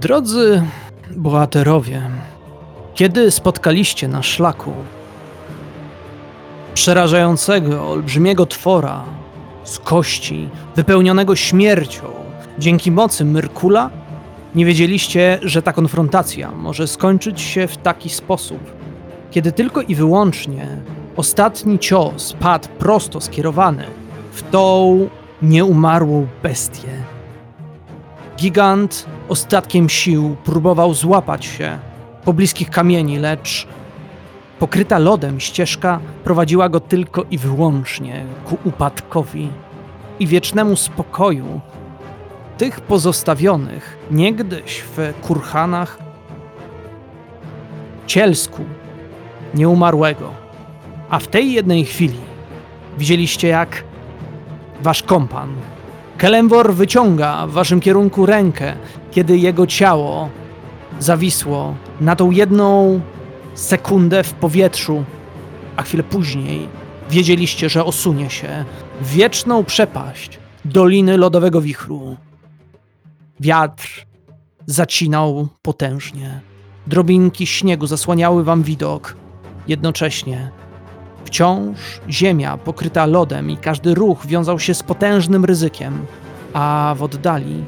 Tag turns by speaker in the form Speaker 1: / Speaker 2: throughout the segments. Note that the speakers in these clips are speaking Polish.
Speaker 1: Drodzy bohaterowie, kiedy spotkaliście na szlaku przerażającego, olbrzymiego twora z kości, wypełnionego śmiercią, dzięki mocy Myrkula, nie wiedzieliście, że ta konfrontacja może skończyć się w taki sposób, kiedy tylko i wyłącznie ostatni cios padł prosto skierowany w tą nieumarłą bestię. Gigant ostatkiem sił próbował złapać się po bliskich kamieni, lecz pokryta lodem ścieżka prowadziła go tylko i wyłącznie ku upadkowi i wiecznemu spokoju tych pozostawionych niegdyś w kurhanach cielsku nieumarłego. A w tej jednej chwili widzieliście, jak wasz kompan Kelemwor wyciąga w waszym kierunku rękę, kiedy jego ciało zawisło na tą jedną sekundę w powietrzu, a chwilę później wiedzieliście, że osunie się w wieczną przepaść Doliny Lodowego Wichru. Wiatr zacinał potężnie. Drobinki śniegu zasłaniały wam widok. Jednocześnie wciąż ziemia pokryta lodem i każdy ruch wiązał się z potężnym ryzykiem, a w oddali,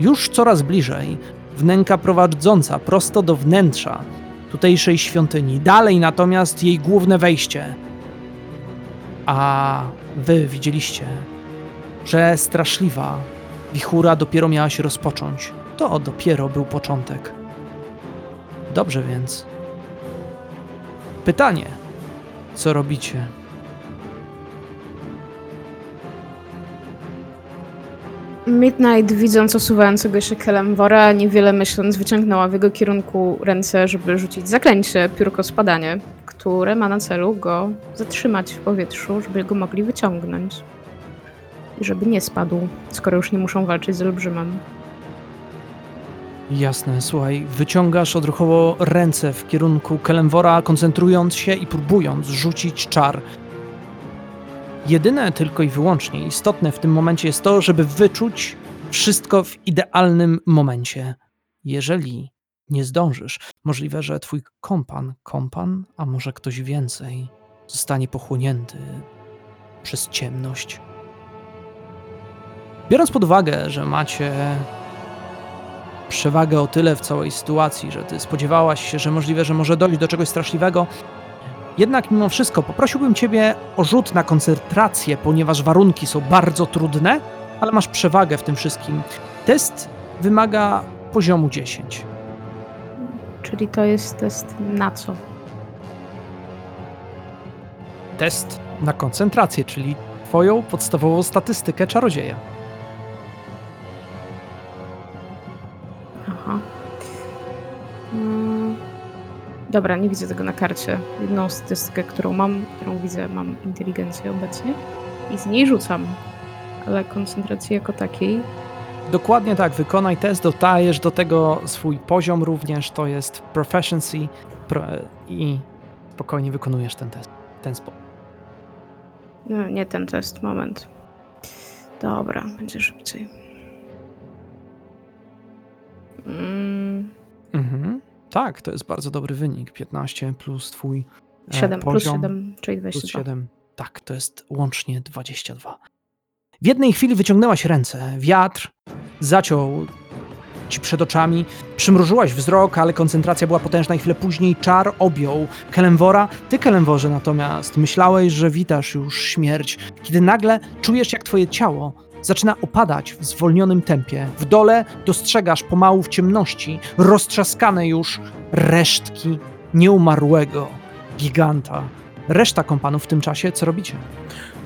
Speaker 1: już coraz bliżej, wnęka prowadząca prosto do wnętrza tutejszej świątyni. Dalej natomiast jej główne wejście. A wy widzieliście, że straszliwa wichura dopiero miała się rozpocząć. To dopiero był początek. Dobrze więc. Pytanie: co robicie?
Speaker 2: Midnight, widząc osuwającego się Kelemwora, niewiele myśląc, wyciągnęła w jego kierunku ręce, żeby rzucić zaklęcie, piórko spadanie, które ma na celu go zatrzymać w powietrzu, żeby go mogli wyciągnąć. I żeby nie spadł, skoro już nie muszą walczyć z olbrzymem.
Speaker 1: Jasne, słuchaj, wyciągasz odruchowo ręce w kierunku Kelemwora, koncentrując się i próbując rzucić czar. Jedyne tylko i wyłącznie istotne w tym momencie jest to, żeby wyczuć wszystko w idealnym momencie. Jeżeli nie zdążysz, możliwe, że twój kompan, kompan, a może ktoś więcej, zostanie pochłonięty przez ciemność. Biorąc pod uwagę, że macie przewagę o tyle w całej sytuacji, że ty spodziewałaś się, że możliwe, że może dojść do czegoś straszliwego. Jednak mimo wszystko poprosiłbym ciebie o rzut na koncentrację, ponieważ warunki są bardzo trudne, ale masz przewagę w tym wszystkim. Test wymaga poziomu 10.
Speaker 2: Czyli to jest test na co?
Speaker 1: Test na koncentrację, czyli twoją podstawową statystykę czarodzieja.
Speaker 2: Dobra, nie widzę tego na karcie. Jedną statystykę, którą mam, którą widzę, mam inteligencję obecnie i z niej rzucam. Ale koncentracji jako takiej
Speaker 1: Dokładnie tak, wykonaj test, dodajesz do tego swój poziom również, to jest proficiency pro, i spokojnie wykonujesz ten test ten sposób.
Speaker 2: No, nie ten test, moment. Dobra, będzie szybciej. Mm,
Speaker 1: Mhm. Tak, to jest bardzo dobry wynik. 15 plus twój e,
Speaker 2: 7 plus
Speaker 1: poziom
Speaker 2: 7, czyli
Speaker 1: plus
Speaker 2: 22.
Speaker 1: 7. Tak, to jest łącznie 22. W jednej chwili wyciągnęłaś ręce. Wiatr zaciął ci przed oczami. Przymrużyłaś wzrok, ale koncentracja była potężna i chwilę później czar objął Kelemwora. Ty, Kelemworze, natomiast myślałeś, że witasz już śmierć, kiedy nagle czujesz, jak twoje ciało zaczyna opadać w zwolnionym tempie. W dole dostrzegasz pomału w ciemności roztrzaskane już resztki nieumarłego giganta. Reszta kompanów w tym czasie, co robicie?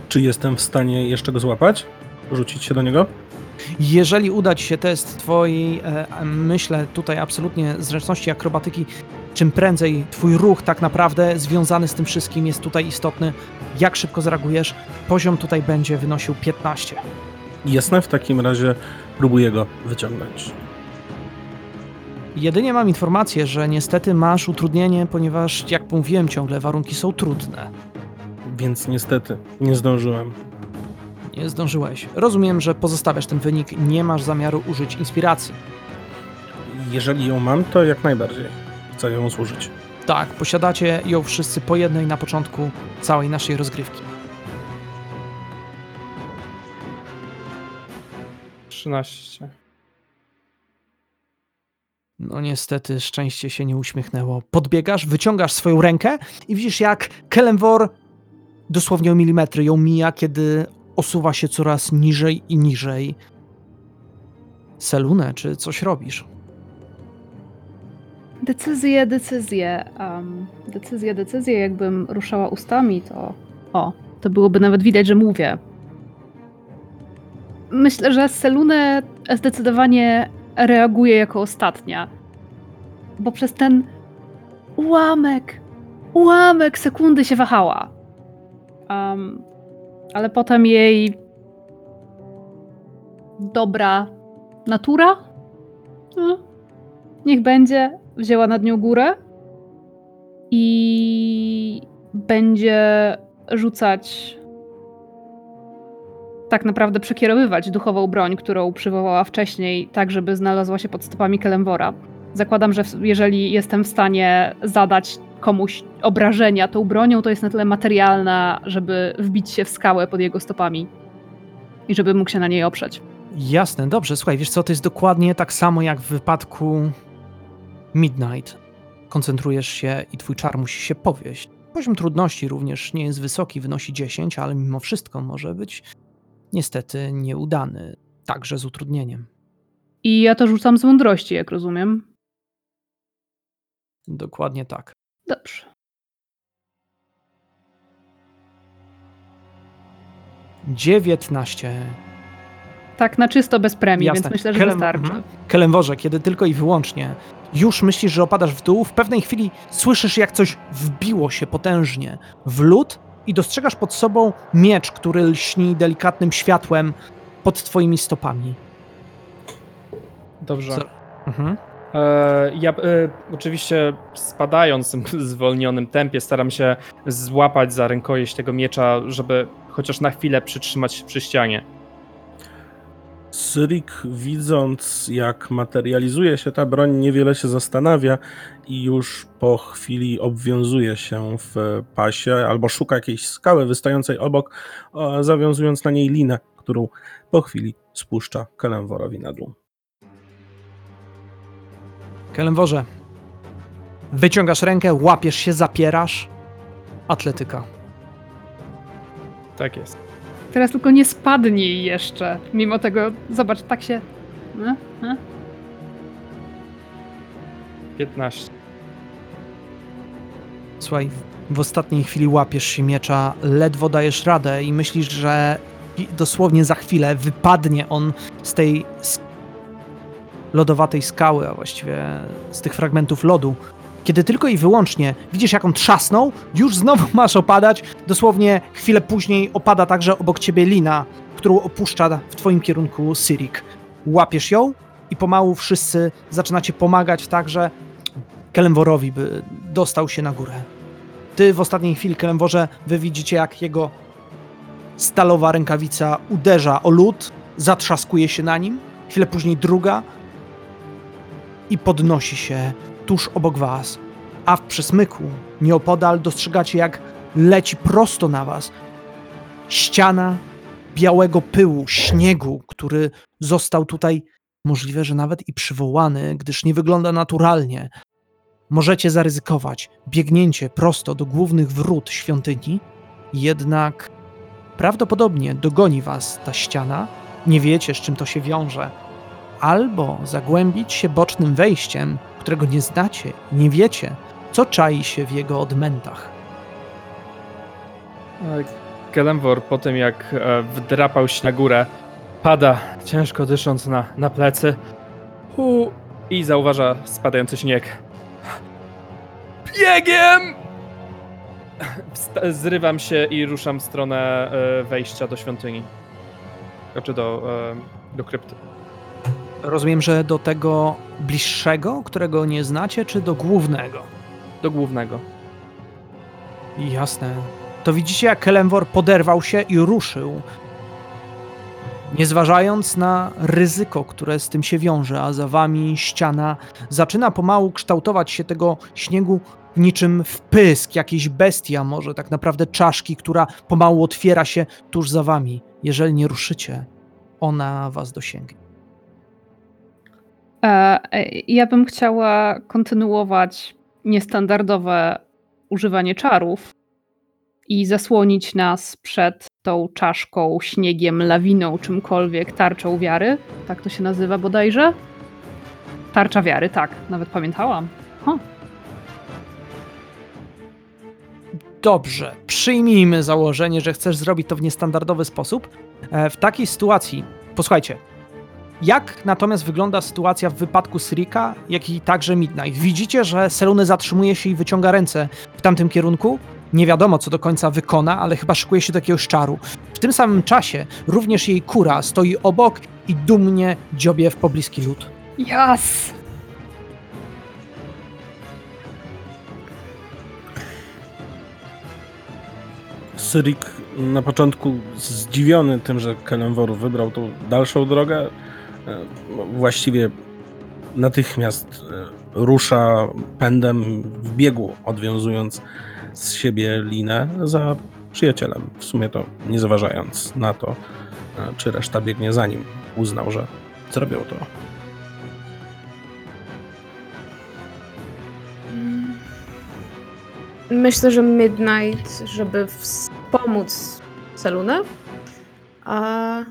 Speaker 3: Czy jestem w stanie jeszcze go złapać? Rzucić się do niego?
Speaker 1: Jeżeli uda ci się test twojej, e, myślę tutaj absolutnie zręczności akrobatyki, czym prędzej twój ruch tak naprawdę związany z tym wszystkim jest tutaj istotny. Jak szybko zareagujesz? Poziom tutaj będzie wynosił 15.
Speaker 3: Jasne, w takim razie próbuję go wyciągnąć.
Speaker 1: Jedynie mam informację, że niestety masz utrudnienie, ponieważ jak mówiłem ciągle, warunki są trudne.
Speaker 3: Więc niestety nie zdążyłem.
Speaker 1: Nie zdążyłeś. Rozumiem, że pozostawiasz ten wynik, nie masz zamiaru użyć inspiracji.
Speaker 3: Jeżeli ją mam, to jak najbardziej chcę ją zużyć.
Speaker 1: Tak, posiadacie ją wszyscy po jednej na początku całej naszej rozgrywki.
Speaker 4: 13.
Speaker 1: No niestety szczęście się nie uśmiechnęło. Podbiegasz, wyciągasz swoją rękę i widzisz jak Kelemwor dosłownie o milimetry ją mija, kiedy osuwa się coraz niżej i niżej. Selune, czy coś robisz?
Speaker 5: Decyzje, decyzje. Um, decyzje, decyzje. Jakbym ruszała ustami, to. O, to byłoby nawet widać, że mówię. Myślę, że Selune zdecydowanie reaguje jako ostatnia. Bo przez ten ułamek, ułamek sekundy się wahała. Um, ale potem jej dobra natura no, niech będzie, wzięła nad nią górę i będzie rzucać, tak naprawdę przekierowywać duchową broń, którą przywołała wcześniej, tak żeby znalazła się pod stopami Kelemwora. Zakładam, że jeżeli jestem w stanie zadać komuś obrażenia tą bronią, to jest na tyle materialna, żeby wbić się w skałę pod jego stopami i żeby mógł się na niej oprzeć.
Speaker 1: Jasne, dobrze, słuchaj, wiesz co, to jest dokładnie tak samo jak w wypadku Midnight. Koncentrujesz się i twój czar musi się powieść. Poziom trudności również nie jest wysoki, wynosi 10, ale mimo wszystko może być niestety nieudany, także z utrudnieniem.
Speaker 5: I ja to rzucam z mądrości, jak rozumiem.
Speaker 1: Dokładnie tak.
Speaker 5: Dobrze.
Speaker 1: Dziewiętnaście.
Speaker 5: Tak, na czysto bez premii,
Speaker 1: Jasne.
Speaker 5: więc myślę, że
Speaker 1: Kelem-
Speaker 5: wystarczy.
Speaker 1: mhm. Kelemworze, kiedy tylko i wyłącznie już myślisz, że opadasz w dół, w pewnej chwili słyszysz, jak coś wbiło się potężnie w lód i dostrzegasz pod sobą miecz, który lśni delikatnym światłem pod twoimi stopami.
Speaker 4: Dobrze.
Speaker 1: Co? Mhm.
Speaker 4: E, ja e, oczywiście spadając w zwolnionym tempie staram się złapać za rękojeść tego miecza, żeby chociaż na chwilę przytrzymać się przy ścianie.
Speaker 3: Syrik, widząc jak materializuje się ta broń, niewiele się zastanawia i już po chwili obwiązuje się w pasie albo szuka jakiejś skały wystającej obok, zawiązując na niej linę, którą po chwili spuszcza Kelemworowi na dół.
Speaker 1: Kelemworze, wyciągasz rękę, łapiesz się, zapierasz. Atletyka.
Speaker 4: Tak jest.
Speaker 5: Teraz tylko nie spadnij jeszcze. Mimo tego, zobacz, tak się. No, no.
Speaker 4: 15.
Speaker 1: Słuchaj, w- ostatniej chwili łapiesz się miecza, ledwo dajesz radę i myślisz, że dosłownie za chwilę wypadnie on z tej lodowatej skały, a właściwie z tych fragmentów lodu. Kiedy tylko i wyłącznie widzisz, jak on trzasnął, już znowu masz opadać. Dosłownie chwilę później opada także obok ciebie lina, którą opuszcza w twoim kierunku Sirik. Łapiesz ją i pomału wszyscy zaczynacie pomagać także Kelemworowi, by dostał się na górę. Ty w ostatniej chwili, Kelemworze, wy widzicie, jak jego stalowa rękawica uderza o lód, zatrzaskuje się na nim, chwilę później druga i podnosi się tuż obok was. A w przesmyku, nieopodal, dostrzegacie, jak leci prosto na was ściana białego pyłu, śniegu, który został tutaj możliwe, że nawet i przywołany, gdyż nie wygląda naturalnie. Możecie zaryzykować biegnięcie prosto do głównych wrót świątyni, jednak prawdopodobnie dogoni was ta ściana, nie wiecie z czym to się wiąże, albo zagłębić się bocznym wejściem, którego nie znacie nie wiecie, co czai się w jego odmętach.
Speaker 4: Kelemwor po tym jak e, wdrapał się na górę, pada, ciężko dysząc na, na plecy Hu, i zauważa spadający śnieg. Biegiem! Zrywam się i ruszam w stronę e, wejścia do świątyni. Znaczy do, e, do krypty.
Speaker 1: Rozumiem, że do tego bliższego, którego nie znacie, czy do głównego?
Speaker 4: Do głównego.
Speaker 1: Jasne. To widzicie, jak Kelemwor poderwał się i ruszył. Nie zważając na ryzyko, które z tym się wiąże, a za wami ściana zaczyna pomału kształtować się tego śniegu niczym wpysk jakiejś bestii, a może tak naprawdę czaszki, która pomału otwiera się tuż za wami. Jeżeli nie ruszycie, ona was dosięgnie.
Speaker 5: E, e, ja bym chciała kontynuować niestandardowe używanie czarów i zasłonić nas przed tą czaszką, śniegiem, lawiną, czymkolwiek, tarczą wiary. Tak to się nazywa bodajże? Tarcza wiary, tak, nawet pamiętałam.
Speaker 1: Dobrze, przyjmijmy założenie, że chcesz zrobić to w niestandardowy sposób. E, W takiej sytuacji, posłuchajcie, jak natomiast wygląda sytuacja w wypadku Srika, jak i także Midnight? Widzicie, że Selune zatrzymuje się i wyciąga ręce w tamtym kierunku? Nie wiadomo, co do końca wykona, ale chyba szykuje się do jakiegoś czaru. W tym samym czasie również jej kura stoi obok i dumnie dziobie w pobliski lód.
Speaker 5: Jas!
Speaker 3: Syrik na początku zdziwiony tym, że Kelenworu wybrał tą dalszą drogę, właściwie natychmiast e, rusza pędem w biegu, odwiązując z siebie linę za przyjacielem. W sumie to nie zważając na to, e, czy reszta biegnie za nim. Uznał, że zrobią to.
Speaker 2: Myślę, że Midnight, żeby wspomóc Selunę, a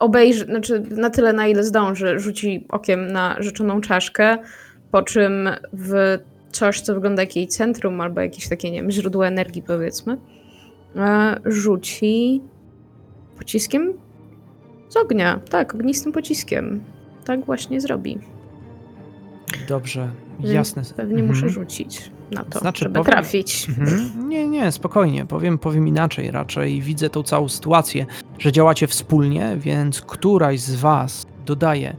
Speaker 2: obejrzy, znaczy na tyle, na ile zdąży, rzuci okiem na rzeczoną czaszkę, po czym w coś, co wygląda jak jej centrum, albo jakieś takie, nie wiem, źródło energii, powiedzmy, e, rzuci pociskiem z ognia. Tak, ognistym pociskiem. Tak właśnie zrobi.
Speaker 1: Dobrze,
Speaker 2: Więc
Speaker 1: jasne.
Speaker 2: Pewnie
Speaker 1: Mhm.
Speaker 2: muszę rzucić na to,
Speaker 1: Znaczy,
Speaker 2: żeby
Speaker 1: powiem-
Speaker 2: trafić.
Speaker 1: Mhm. Nie, nie, spokojnie. Powiem, powiem inaczej. Raczej widzę tą całą sytuację, że działacie wspólnie, więc któraś z was dodaje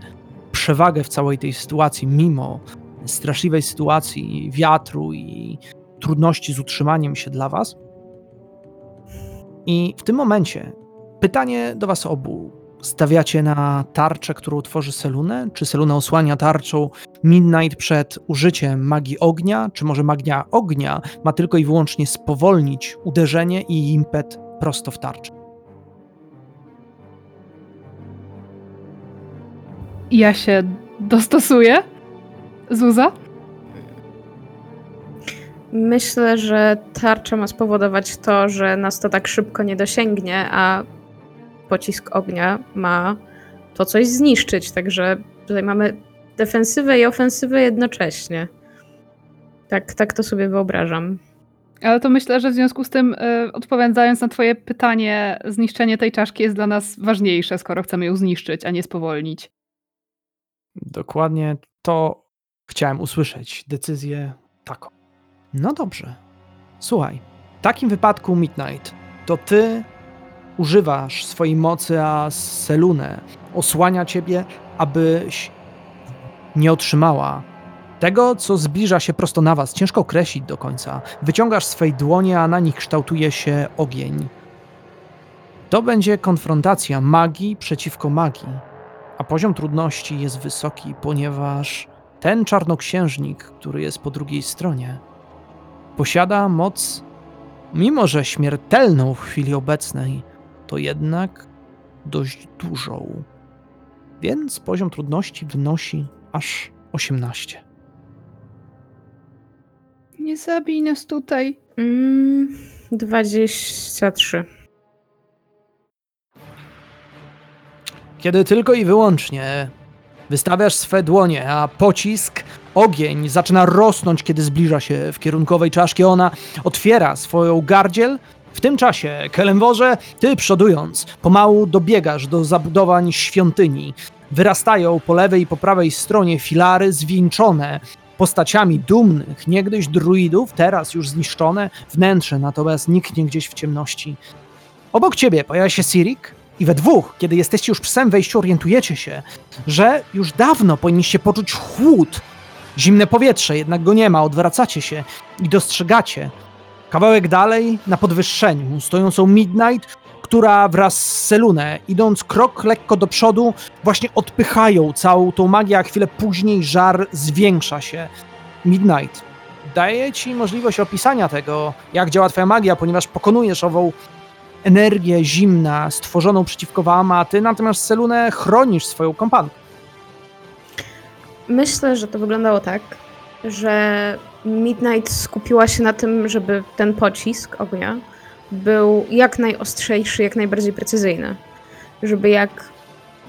Speaker 1: przewagę w całej tej sytuacji, mimo straszliwej sytuacji, wiatru i trudności z utrzymaniem się dla was. I w tym momencie pytanie do was obu. Stawiacie na tarczę, którą tworzy Selunę? Czy Seluna osłania tarczą Midnight przed użyciem magii ognia? Czy może magia ognia ma tylko i wyłącznie spowolnić uderzenie i impet prosto w tarczę?
Speaker 5: Ja się dostosuję. Zuza?
Speaker 2: Myślę, że tarcza ma spowodować to, że nas to tak szybko nie dosięgnie, a pocisk ognia ma to coś zniszczyć. Także tutaj mamy defensywę i ofensywę jednocześnie. Tak, tak to sobie wyobrażam.
Speaker 5: Ale to myślę, że w związku z tym, y, odpowiadając na Twoje pytanie, zniszczenie tej czaszki jest dla nas ważniejsze, skoro chcemy ją zniszczyć, a nie spowolnić.
Speaker 1: Dokładnie to chciałem usłyszeć. Decyzję taką. No dobrze. Słuchaj, w takim wypadku Midnight, to ty używasz swojej mocy, a Selune osłania ciebie, abyś nie otrzymała tego, co zbliża się prosto na was. Ciężko określić do końca. Wyciągasz swej dłonie, a na nich kształtuje się ogień. To będzie konfrontacja magii przeciwko magii a poziom trudności jest wysoki, ponieważ ten czarnoksiężnik, który jest po drugiej stronie, posiada moc, mimo że śmiertelną w chwili obecnej, to jednak dość dużą. Więc poziom trudności wynosi aż 18.
Speaker 5: Nie zabij nas tutaj.
Speaker 2: Mm, 23.
Speaker 1: Kiedy tylko i wyłącznie wystawiasz swe dłonie, a pocisk, ogień zaczyna rosnąć, kiedy zbliża się w kierunkowej czaszki, ona otwiera swoją gardziel. W tym czasie, Kelemworze, ty przodując, pomału dobiegasz do zabudowań świątyni. Wyrastają po lewej i po prawej stronie filary zwieńczone postaciami dumnych, niegdyś druidów, teraz już zniszczone, wnętrze natomiast niknie gdzieś w ciemności. Obok ciebie pojawia się Sirik i we dwóch, kiedy jesteście już przy samym wejściu, orientujecie się, że już dawno powinniście poczuć chłód, zimne powietrze, jednak go nie ma, odwracacie się i dostrzegacie kawałek dalej, na podwyższeniu, stojącą Midnight, która wraz z Selune, idąc krok lekko do przodu, właśnie odpychają całą tą magię, a chwilę później żar zwiększa się. Midnight, daje ci możliwość opisania tego, jak działa twoja magia, ponieważ pokonujesz ową energię zimna stworzoną przeciwko wam, a ty natomiast Selune chronisz swoją kompankę.
Speaker 2: Myślę, że to wyglądało tak, że Midnight skupiła się na tym, żeby ten pocisk ognia był jak najostrzejszy, jak najbardziej precyzyjny. Żeby jak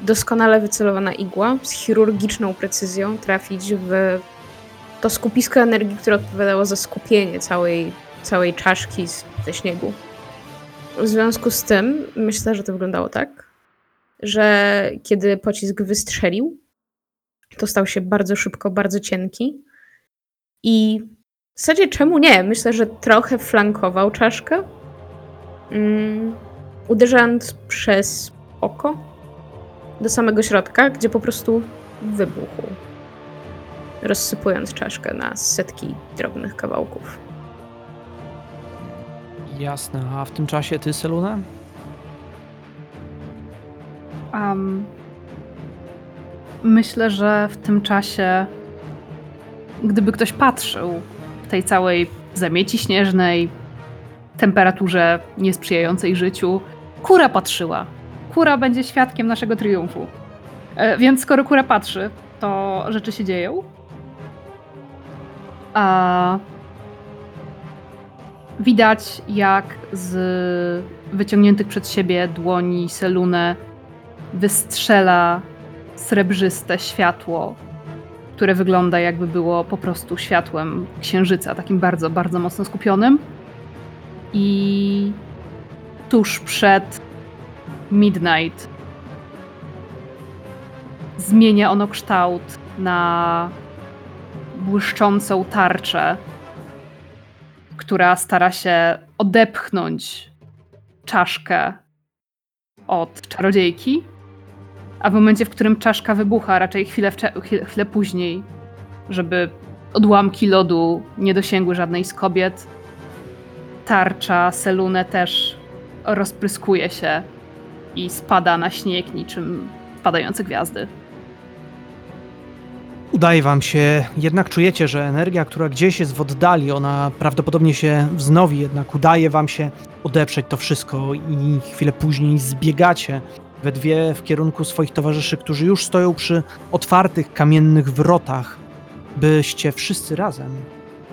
Speaker 2: doskonale wycelowana igła z chirurgiczną precyzją trafić w to skupisko energii, które odpowiadało za skupienie całej, całej czaszki ze śniegu. W związku z tym myślę, że to wyglądało tak, że kiedy pocisk wystrzelił, to stał się bardzo szybko, bardzo cienki. I w zasadzie czemu nie? Myślę, że trochę flankował czaszkę. Mm, uderzając przez oko do samego środka, gdzie po prostu wybuchł. Rozsypując czaszkę na setki drobnych kawałków.
Speaker 1: Jasne, a w tym czasie ty, Selune?
Speaker 5: Um, myślę, że w tym czasie, gdyby ktoś patrzył w tej całej zamieci śnieżnej, temperaturze niesprzyjającej życiu, kura patrzyła. Kura będzie świadkiem naszego triumfu. E, więc skoro kura patrzy, to rzeczy się dzieją. A widać, jak z wyciągniętych przed siebie dłoni Selune wystrzela srebrzyste światło, które wygląda jakby było po prostu światłem księżyca, takim bardzo, bardzo mocno skupionym. I tuż przed midnight zmienia ono kształt na błyszczącą tarczę, która stara się odepchnąć czaszkę od czarodziejki, a w momencie, w którym czaszka wybucha, raczej chwilę, chwilę, później, żeby odłamki lodu nie dosięgły żadnej z kobiet, tarcza Selune też rozpryskuje się i spada na śnieg niczym spadające gwiazdy.
Speaker 1: Udaje wam się, jednak czujecie, że energia, która gdzieś jest w oddali, ona prawdopodobnie się wznowi, jednak udaje wam się odeprzeć to wszystko i chwilę później zbiegacie we dwie w kierunku swoich towarzyszy, którzy już stoją przy otwartych kamiennych wrotach, byście wszyscy razem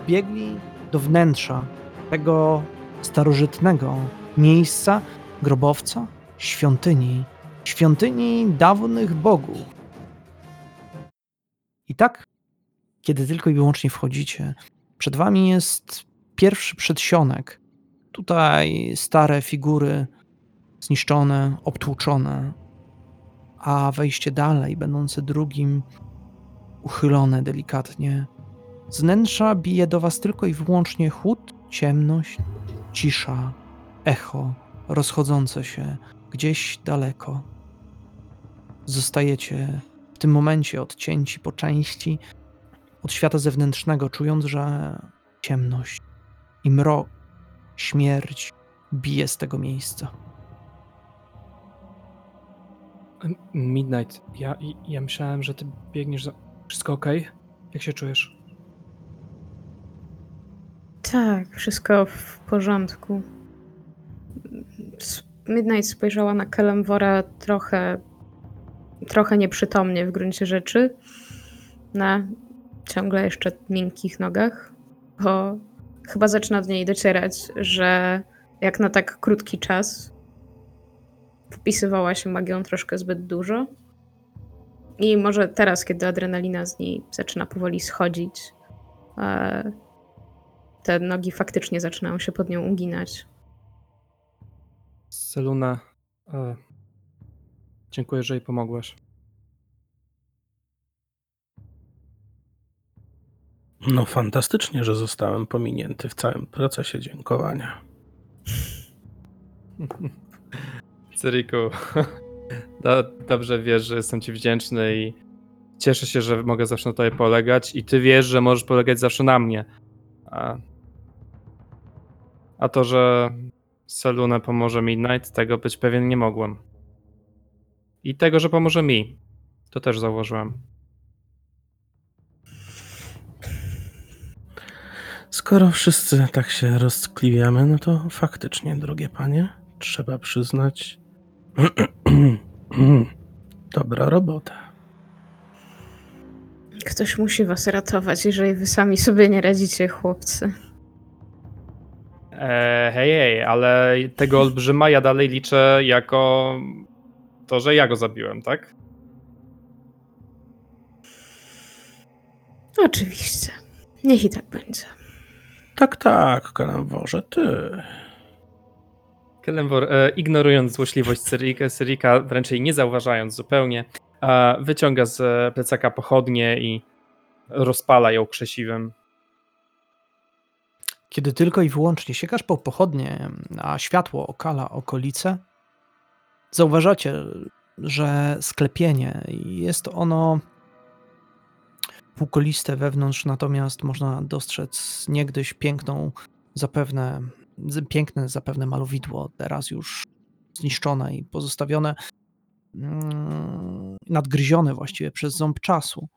Speaker 1: biegli do wnętrza tego starożytnego miejsca, grobowca, świątyni, świątyni dawnych bogów. I tak, kiedy tylko i wyłącznie wchodzicie, przed wami jest pierwszy przedsionek. Tutaj stare figury zniszczone, obtłuczone, a wejście dalej, będące drugim, uchylone delikatnie. Z wnętrza bije do was tylko i wyłącznie chłód, ciemność, cisza, echo rozchodzące się gdzieś daleko. Zostajecie w tym momencie odcięci po części od świata zewnętrznego, czując, że ciemność i mrok, śmierć bije z tego miejsca.
Speaker 4: Midnight, ja, ja myślałem, że ty biegniesz za... Wszystko okej? Jak się czujesz?
Speaker 2: Tak, wszystko w porządku. Midnight spojrzała na Kelemwora trochę, trochę nieprzytomnie w gruncie rzeczy. Na ciągle jeszcze miękkich nogach, bo chyba zaczyna do niej docierać, że jak na tak krótki czas wpisywała się magią troszkę zbyt dużo. I może teraz, kiedy adrenalina z niej zaczyna powoli schodzić, e, te nogi faktycznie zaczynają się pod nią uginać.
Speaker 4: Seluna, e, dziękuję, że jej pomogłaś.
Speaker 3: No fantastycznie, że zostałem pominięty w całym procesie dziękowania.
Speaker 4: Cyriku, do, dobrze wiesz, że jestem ci wdzięczny i cieszę się, że mogę zawsze na tobie polegać i ty wiesz, że możesz polegać zawsze na mnie. A, a to, że Seluna pomoże Midnight, tego być pewien nie mogłem. I tego, że pomoże mi. To też zauważyłem.
Speaker 3: Skoro wszyscy tak się roztkliwiamy, no to faktycznie, drogie panie, trzeba przyznać. Dobra robota.
Speaker 2: Ktoś musi was ratować, jeżeli wy sami sobie nie radzicie, chłopcy.
Speaker 4: E, hej, hej, ale tego olbrzyma ja dalej liczę jako to, że ja go zabiłem, tak?
Speaker 2: Oczywiście. Niech i tak będzie.
Speaker 3: Tak, tak, kalamworze, ty.
Speaker 4: E, ignorując złośliwość Cyrika, Cyrika, wręcz jej nie zauważając zupełnie, e, wyciąga z plecaka pochodnie i rozpala ją krzesiwem.
Speaker 1: Kiedy tylko i wyłącznie sięgasz po pochodnie, a światło okala okolice, zauważacie, że sklepienie jest ono półkoliste wewnątrz, natomiast można dostrzec niegdyś piękną, zapewne, piękne zapewne malowidło, teraz już zniszczone i pozostawione, mm, nadgryzione właściwie przez ząb czasu.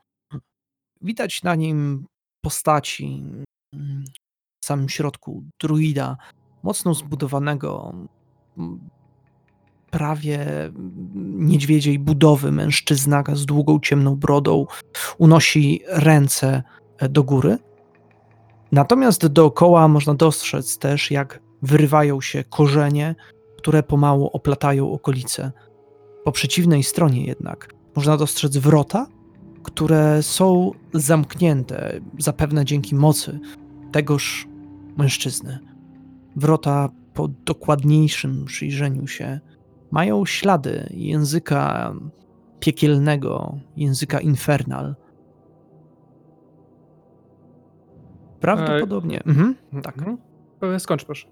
Speaker 1: Widać na nim postaci mm, w samym środku druida, mocno zbudowanego, m, prawie niedźwiedziej budowy mężczyzna z długą ciemną brodą unosi ręce e, do góry. Natomiast dookoła można dostrzec też, jak wyrywają się korzenie, które pomału oplatają okolice. Po przeciwnej stronie jednak można dostrzec wrota, które są zamknięte, zapewne dzięki mocy tegoż mężczyzny. Wrota po dokładniejszym przyjrzeniu się mają ślady języka piekielnego, języka infernal. Prawdopodobnie. Mhm, tak.
Speaker 4: Mhm. E, Skończ proszę.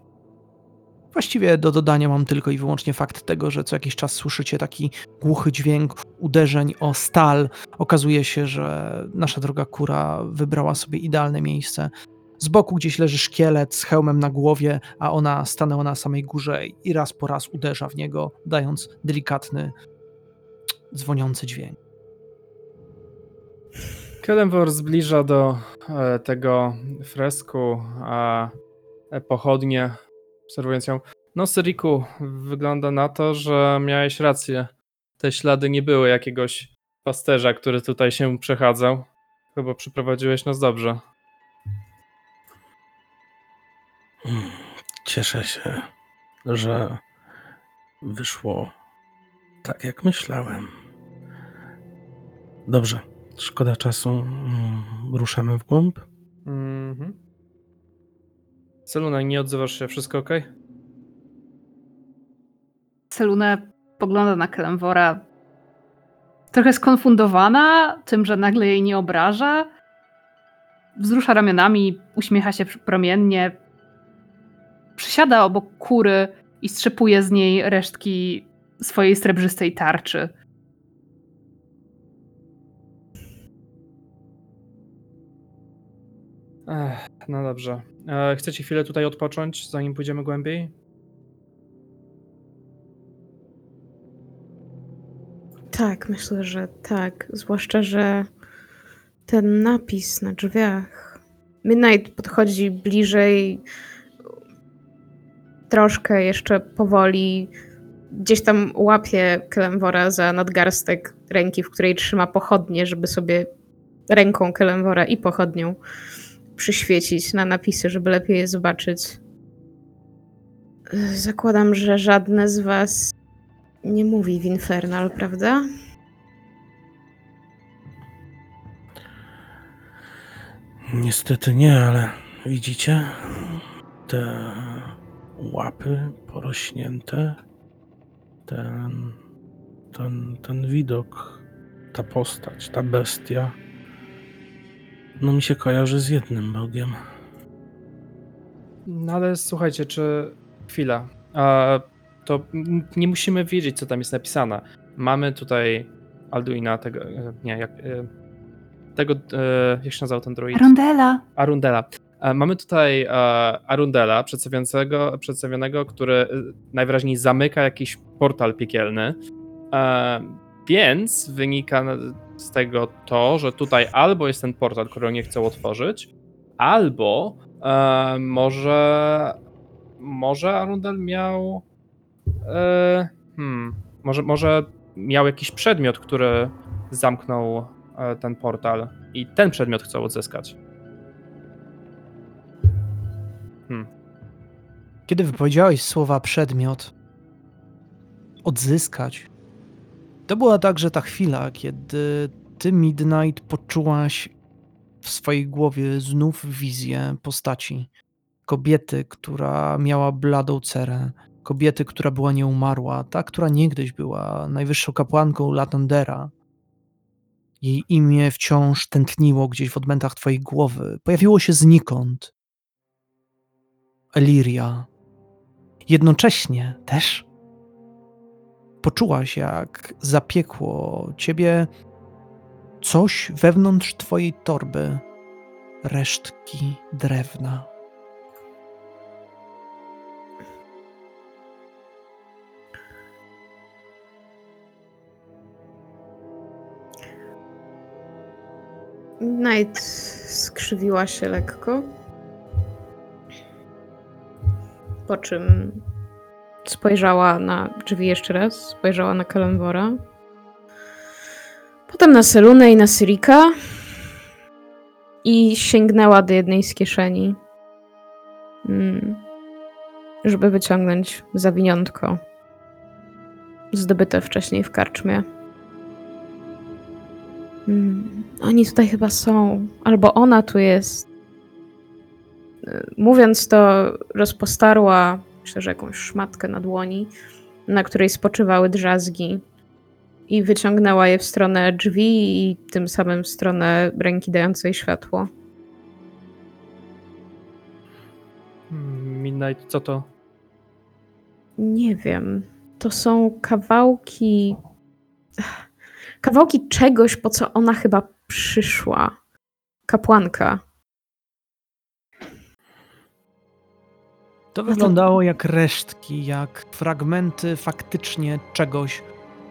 Speaker 1: Właściwie do dodania mam tylko i wyłącznie fakt tego, że co jakiś czas słyszycie taki głuchy dźwięk uderzeń o stal. Okazuje się, że nasza droga kura wybrała sobie idealne miejsce. Z boku gdzieś leży szkielet z hełmem na głowie, a ona stanęła na samej górze i raz po raz uderza w niego, dając delikatny, dzwoniący dźwięk.
Speaker 4: Kelemwor zbliża do e, tego fresku, a e, pochodnie, obserwując ją. No, Syriku, wygląda na to, że miałeś rację. Te ślady nie były jakiegoś pasterza, który tutaj się przechadzał. Chyba przyprowadziłeś nas dobrze.
Speaker 3: Mm, Cieszę się, że wyszło tak, jak myślałem. Dobrze, szkoda czasu. Mm, Ruszamy w głąb.
Speaker 4: Mhm. Seluna, nie odzywasz się, wszystko ok?
Speaker 5: Selune pogląda na Kelemwora trochę skonfundowana tym, że nagle jej nie obraża. Wzrusza ramionami, uśmiecha się promiennie. Przysiada obok kury i strzepuje z niej resztki swojej srebrzystej tarczy.
Speaker 4: Ech, no dobrze. E, chcecie chwilę tutaj odpocząć, zanim pójdziemy głębiej?
Speaker 2: Tak, myślę, że tak. Zwłaszcza, że ten napis na drzwiach. Midnight podchodzi bliżej, troszkę jeszcze powoli. Gdzieś tam łapie Kelemwora za nadgarstek ręki, w której trzyma pochodnie, żeby sobie ręką Kelemwora i pochodnią przyświecić na napisy, żeby lepiej je zobaczyć. Zakładam, że żadne z was nie mówi w Infernal, prawda?
Speaker 3: Niestety nie, ale widzicie te łapy porośnięte, ten, ten, ten widok, ta postać, ta bestia. No mi się kojarzy z jednym bogiem.
Speaker 4: No ale słuchajcie, czy. Chwila. A, to nie musimy wiedzieć, co tam jest napisane. Mamy tutaj Alduina, tego. e, Nie, jak. e, Tego. e, Jak się nazywał ten druid? Arundela. E, Mamy tutaj Arundela, przedstawiającego, przedstawionego, który najwyraźniej zamyka jakiś portal piekielny. Więc wynika z tego to, że tutaj albo jest ten portal, który nie chcą otworzyć, albo e, może może Arundel miał e, hmm, może, może miał jakiś przedmiot, który zamknął e, ten portal i ten przedmiot chcą odzyskać.
Speaker 1: Kiedy wypowiedziałeś słowa przedmiot, odzyskać, to była także ta chwila, kiedy ty, Midnight, poczułaś w swojej głowie znów wizję postaci. Kobiety, która miała bladą cerę, kobiety, która była nieumarła, ta, która niegdyś była najwyższą kapłanką Latandera. Jej imię wciąż tętniło gdzieś w odmętach twojej głowy. Pojawiło się znikąd. Eliria. Jednocześnie też poczułaś, jak zapiekło ciebie coś wewnątrz twojej torby, resztki drewna.
Speaker 2: Night skrzywiła się lekko. Po czym spojrzała na drzwi jeszcze raz, spojrzała na Kalembora. Potem na Selunę i na Syrika. I sięgnęła do jednej z kieszeni. Mm. Żeby wyciągnąć zawiniątko. Zdobyte wcześniej w karczmie. Mm. Oni tutaj chyba są. Albo ona tu jest. Y, Mówiąc to, rozpostarła, myślę, że jakąś szmatkę na dłoni, na której spoczywały drzazgi. I wyciągnęła je w stronę drzwi i tym samym w stronę ręki dającej światło.
Speaker 4: Midnight, co to?
Speaker 2: Nie wiem. To są kawałki. Kawałki czegoś, po co ona chyba przyszła. Kapłanka.
Speaker 1: To wyglądało jak resztki, jak fragmenty faktycznie czegoś.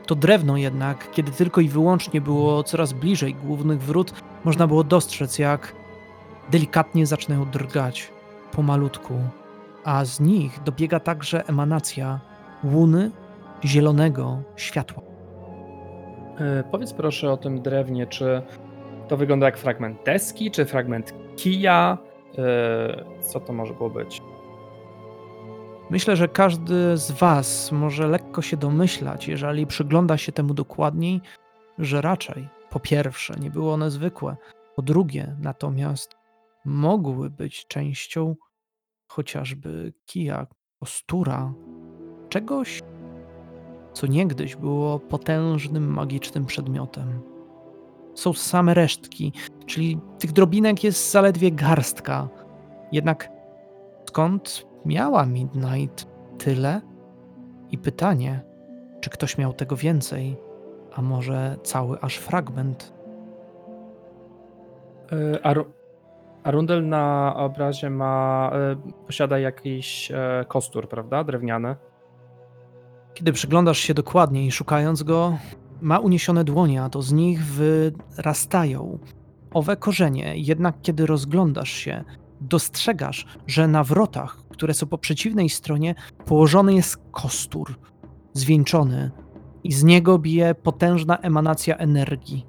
Speaker 1: To drewno jednak, kiedy tylko i wyłącznie było coraz bliżej głównych wrót, można było dostrzec, jak delikatnie zaczynają drgać pomalutku, a z nich dobiega także emanacja łuny zielonego światła.
Speaker 4: E, Powiedz proszę o tym drewnie, czy to wygląda jak fragment deski, czy fragment kija? E, Co to może było być?
Speaker 1: Myślę, że każdy z Was może lekko się domyślać, jeżeli przygląda się temu dokładniej, że raczej po pierwsze nie były one zwykłe, po drugie natomiast mogły być częścią chociażby kija, kostura, czegoś, co niegdyś było potężnym magicznym przedmiotem. Są same resztki, czyli tych drobinek jest zaledwie garstka. Jednak skąd miała Midnight tyle? I pytanie, czy ktoś miał tego więcej, a może cały aż fragment?
Speaker 4: Arundel na obrazie ma, e, posiada jakiś e, kostur, prawda? Drewniany.
Speaker 1: Kiedy przyglądasz się dokładniej, szukając go, ma uniesione dłonie, a to z nich wyrastają owe korzenie. Jednak kiedy rozglądasz się, dostrzegasz, że na wrotach, które są po przeciwnej stronie, położony jest kostur, zwieńczony, i z niego bije potężna emanacja energii.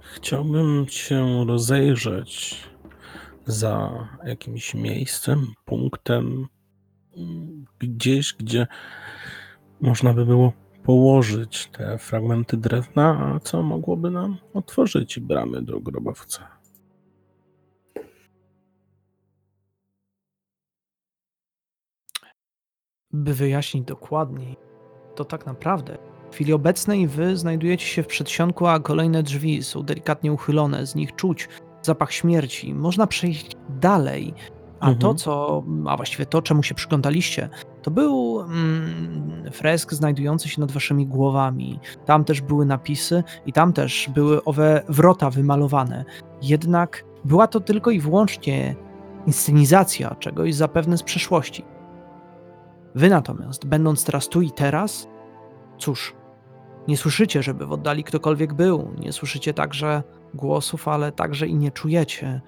Speaker 3: Chciałbym się rozejrzeć za jakimś miejscem, punktem, gdzieś, gdzie można by było położyć te fragmenty drewna, a co mogłoby nam otworzyć bramy do grobowca.
Speaker 1: By wyjaśnić dokładniej, to tak naprawdę w chwili obecnej wy znajdujecie się w przedsionku, a kolejne drzwi są delikatnie uchylone, z nich czuć zapach śmierci. Można przejść dalej, a
Speaker 3: Mhm.
Speaker 1: to, co, a właściwie to, czemu się przyglądaliście, to był mm, fresk znajdujący się nad waszymi głowami. Tam też były napisy i tam też były owe wrota wymalowane. Jednak była to tylko i wyłącznie inscenizacja czegoś zapewne z przeszłości. Wy natomiast, będąc teraz tu i teraz, cóż, nie słyszycie, żeby w oddali ktokolwiek był, nie słyszycie także głosów, ale także i nie czujecie.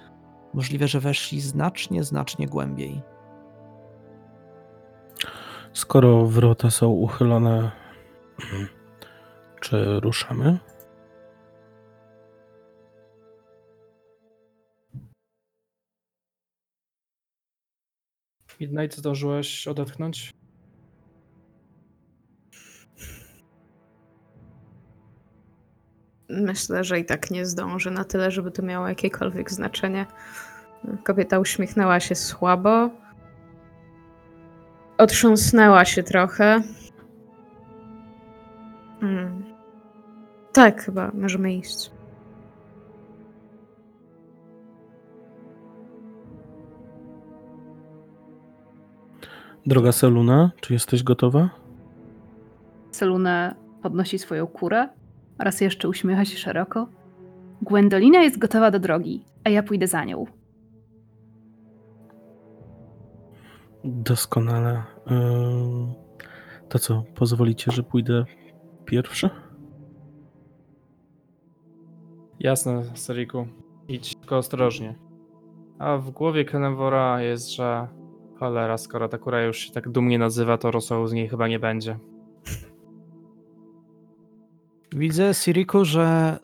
Speaker 1: Możliwe, że weszli znacznie, znacznie głębiej.
Speaker 3: Skoro wrota są uchylone, czy ruszamy?
Speaker 4: Midnight, zdążyłeś odetchnąć?
Speaker 2: Myślę, że i tak nie zdąży na tyle, żeby to miało jakiekolwiek znaczenie. Kobieta uśmiechnęła się słabo. Otrząsnęła się trochę. Hmm. Tak, chyba możemy iść.
Speaker 3: Droga Seluna, czy jesteś gotowa?
Speaker 5: Selune podnosi swoją kurę, raz jeszcze uśmiecha się szeroko. Gwendolina jest gotowa do drogi, a ja pójdę za nią.
Speaker 3: Doskonale. To co, pozwolicie, że pójdę pierwszy?
Speaker 4: Jasne, Seriku. Idź tylko ostrożnie. A w głowie Kenevora jest, że cholera, skoro ta kura już się tak dumnie nazywa, to rosołu z niej chyba nie będzie.
Speaker 1: Widzę, Siriku, że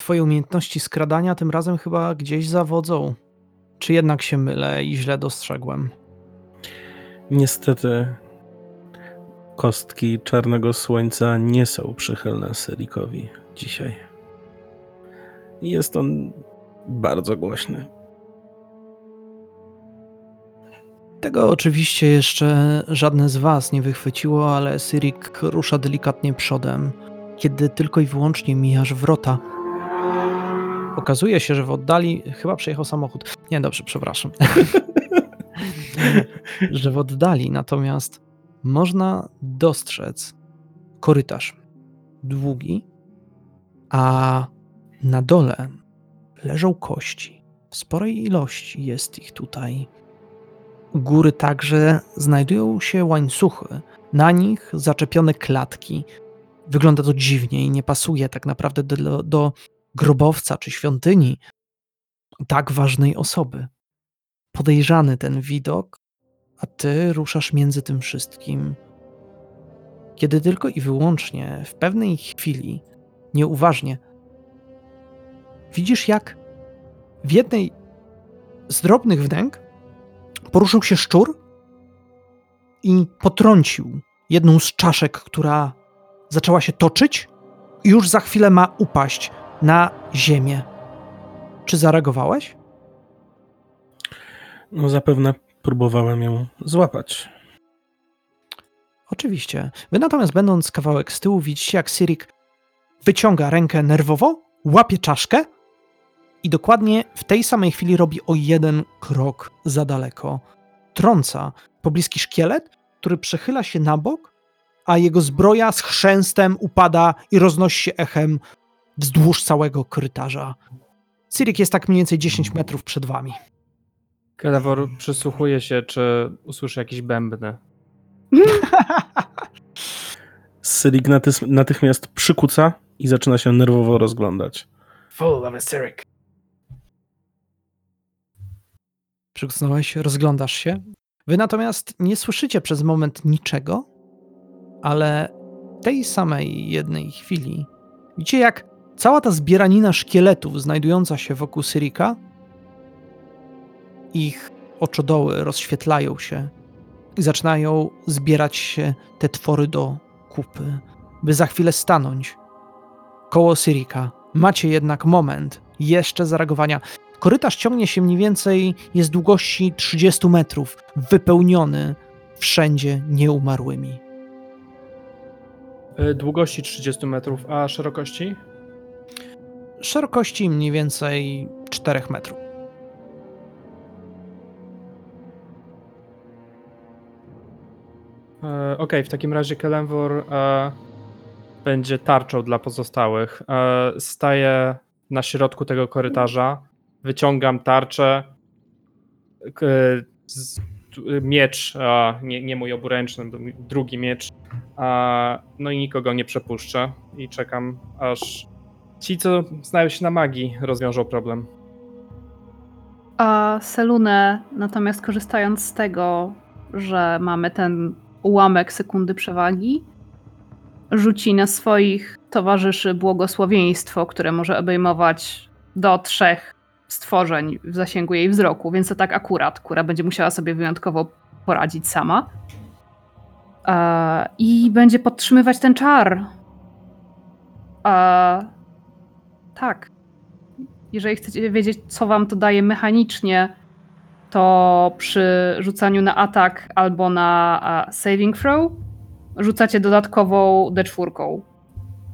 Speaker 1: twoje umiejętności skradania tym razem chyba gdzieś zawodzą. Czy jednak się mylę i źle dostrzegłem?
Speaker 3: Niestety kostki czarnego słońca nie są przychylne Serikowi dzisiaj. Jest on bardzo głośny.
Speaker 1: Tego oczywiście jeszcze żadne z was nie wychwyciło, ale Sirik rusza delikatnie przodem, kiedy tylko i wyłącznie mijasz wrota. Okazuje się, że w oddali chyba przejechał samochód. Nie, dobrze, przepraszam. że w oddali natomiast można dostrzec korytarz długi, a na dole leżą kości. W sporej ilości jest ich tutaj. U góry także znajdują się łańcuchy, na nich zaczepione klatki. Wygląda to dziwnie i nie pasuje tak naprawdę do, do grobowca czy świątyni tak ważnej osoby. Podejrzany ten widok, a ty ruszasz między tym wszystkim. Kiedy tylko i wyłącznie w pewnej chwili, nieuważnie, widzisz jak w jednej z drobnych wnęk poruszył się szczur i potrącił jedną z czaszek, która zaczęła się toczyć i już za chwilę ma upaść na ziemię. Czy zareagowałeś?
Speaker 3: No zapewne próbowałem ją złapać.
Speaker 1: Oczywiście. Wy natomiast będąc kawałek z tyłu widzicie jak Sirik wyciąga rękę nerwowo, łapie czaszkę i dokładnie w tej samej chwili robi o jeden krok za daleko. Trąca pobliski szkielet, który przechyla się na bok, a jego zbroja z chrzęstem upada i roznosi się echem wzdłuż całego korytarza. Sirik jest tak mniej więcej 10 metrów przed wami.
Speaker 4: Kenevor przysłuchuje się, czy usłyszy jakieś bębny.
Speaker 3: Syrik natychmiast przykuca i zaczyna się nerwowo rozglądać.
Speaker 4: Full of a Sirik.
Speaker 1: Przykucnąłeś, rozglądasz się. Wy natomiast nie słyszycie przez moment niczego, ale tej samej jednej chwili widzicie, jak cała ta zbieranina szkieletów znajdująca się wokół Syrika, ich oczodoły rozświetlają się i zaczynają zbierać się te twory do kupy, by za chwilę stanąć koło Syrika. Macie jednak moment jeszcze zareagowania. Korytarz ciągnie się mniej więcej, jest długości 30 metrów, wypełniony wszędzie nieumarłymi.
Speaker 4: Y, Długości 30 metrów, a szerokości?
Speaker 1: Szerokości mniej więcej 4 metrów.
Speaker 4: E, Okej, w takim razie Kelemwor e, będzie tarczą dla pozostałych. E, staję na środku tego korytarza, wyciągam tarczę, miecz, nie, nie mój oburęczny, drugi miecz, no i nikogo nie przepuszczę i czekam, aż ci, co znają się na magii, rozwiążą problem.
Speaker 5: A Selune, natomiast korzystając z tego, że mamy ten ułamek sekundy przewagi, rzuci na swoich towarzyszy błogosławieństwo, które może obejmować do trzech stworzeń w zasięgu jej wzroku, więc to tak akurat, która będzie musiała sobie wyjątkowo poradzić sama. E, I będzie podtrzymywać ten czar. E, tak. Jeżeli chcecie wiedzieć, co wam to daje mechanicznie, to przy rzucaniu na atak albo na saving throw rzucacie dodatkową D4,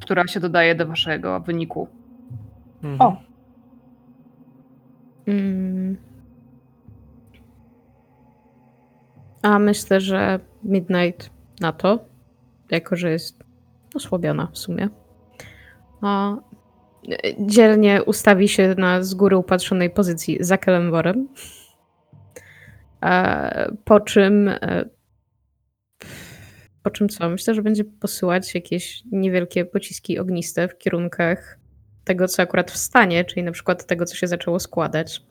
Speaker 5: która się dodaje do waszego wyniku. O,
Speaker 2: Mm. A myślę, że Midnight na to, jako że jest osłabiona w sumie, a dzielnie ustawi się na z góry upatrzonej pozycji za Kelemworem, po czym e, po czym co? Myślę, że będzie posyłać jakieś niewielkie pociski ogniste w kierunkach tego, co akurat wstanie, czyli na przykład tego, co się zaczęło składać.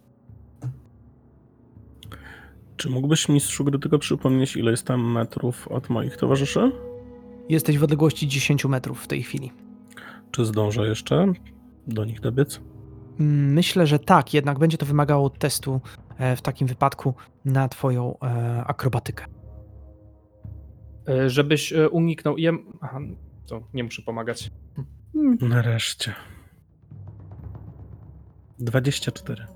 Speaker 3: Czy mógłbyś mistrzu gry tylko przypomnieć, ile jest tam metrów od moich towarzyszy?
Speaker 1: Jesteś w odległości 10 metrów w tej chwili.
Speaker 3: Czy zdążę jeszcze do nich dobiec?
Speaker 1: Mm, Myślę, że tak, jednak będzie to wymagało testu e, w takim wypadku na twoją e, akrobatykę.
Speaker 4: E, Żebyś e, uniknął. Jem... Aha, to nie muszę pomagać.
Speaker 3: Nareszcie. 24.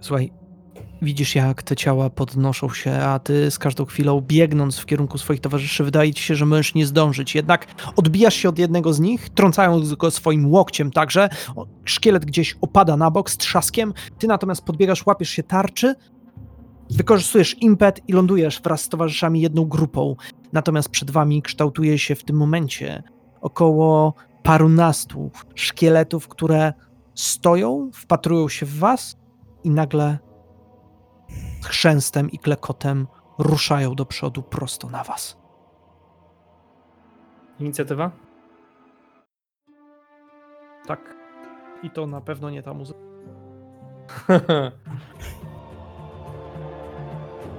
Speaker 1: Słuchaj, widzisz jak te ciała podnoszą się, a ty z każdą chwilą biegnąc w kierunku swoich towarzyszy, wydaje ci się, że możesz nie zdążyć. Jednak odbijasz się od jednego z nich, trącając go swoim łokciem także. Szkielet gdzieś opada na bok z trzaskiem. Ty natomiast podbiegasz, łapiesz się tarczy, wykorzystujesz impet i lądujesz wraz z towarzyszami jedną grupą. Natomiast przed wami kształtuje się w tym momencie około parunastu szkieletów, które stoją, wpatrują się w was i nagle chrzęstem i klekotem ruszają do przodu prosto na was.
Speaker 4: Inicjatywa?
Speaker 1: Tak. I to na pewno nie ta muzyka.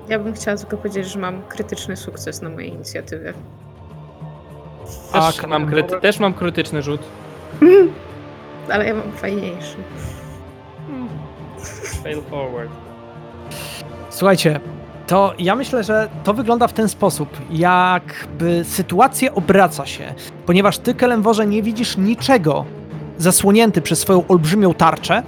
Speaker 2: Ja bym chciała tylko powiedzieć, że mam krytyczny sukces na mojej inicjatywie.
Speaker 4: Też,
Speaker 1: A,
Speaker 4: mam, kryty... Też mam krytyczny rzut.
Speaker 2: Ale ja mam fajniejszy.
Speaker 4: Fail forward.
Speaker 1: Słuchajcie, to ja myślę, że to wygląda w ten sposób, jakby sytuacja obraca się, ponieważ ty, Kelemworze, nie widzisz niczego zasłonięty przez swoją olbrzymią tarczę,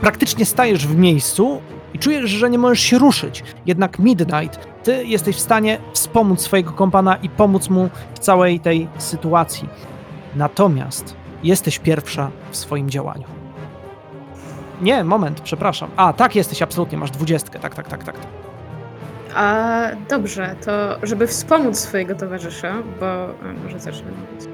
Speaker 1: praktycznie stajesz w miejscu i czujesz, że nie możesz się ruszyć. Jednak Midnight, ty jesteś w stanie wspomóc swojego kompana i pomóc mu w całej tej sytuacji. Natomiast jesteś pierwsza w swoim działaniu. Nie, moment, przepraszam. A, tak jesteś, absolutnie, masz dwudziestkę. Tak, tak, tak, tak.
Speaker 2: A dobrze, to żeby wspomóc swojego towarzysza, bo a, może zacznę mówić.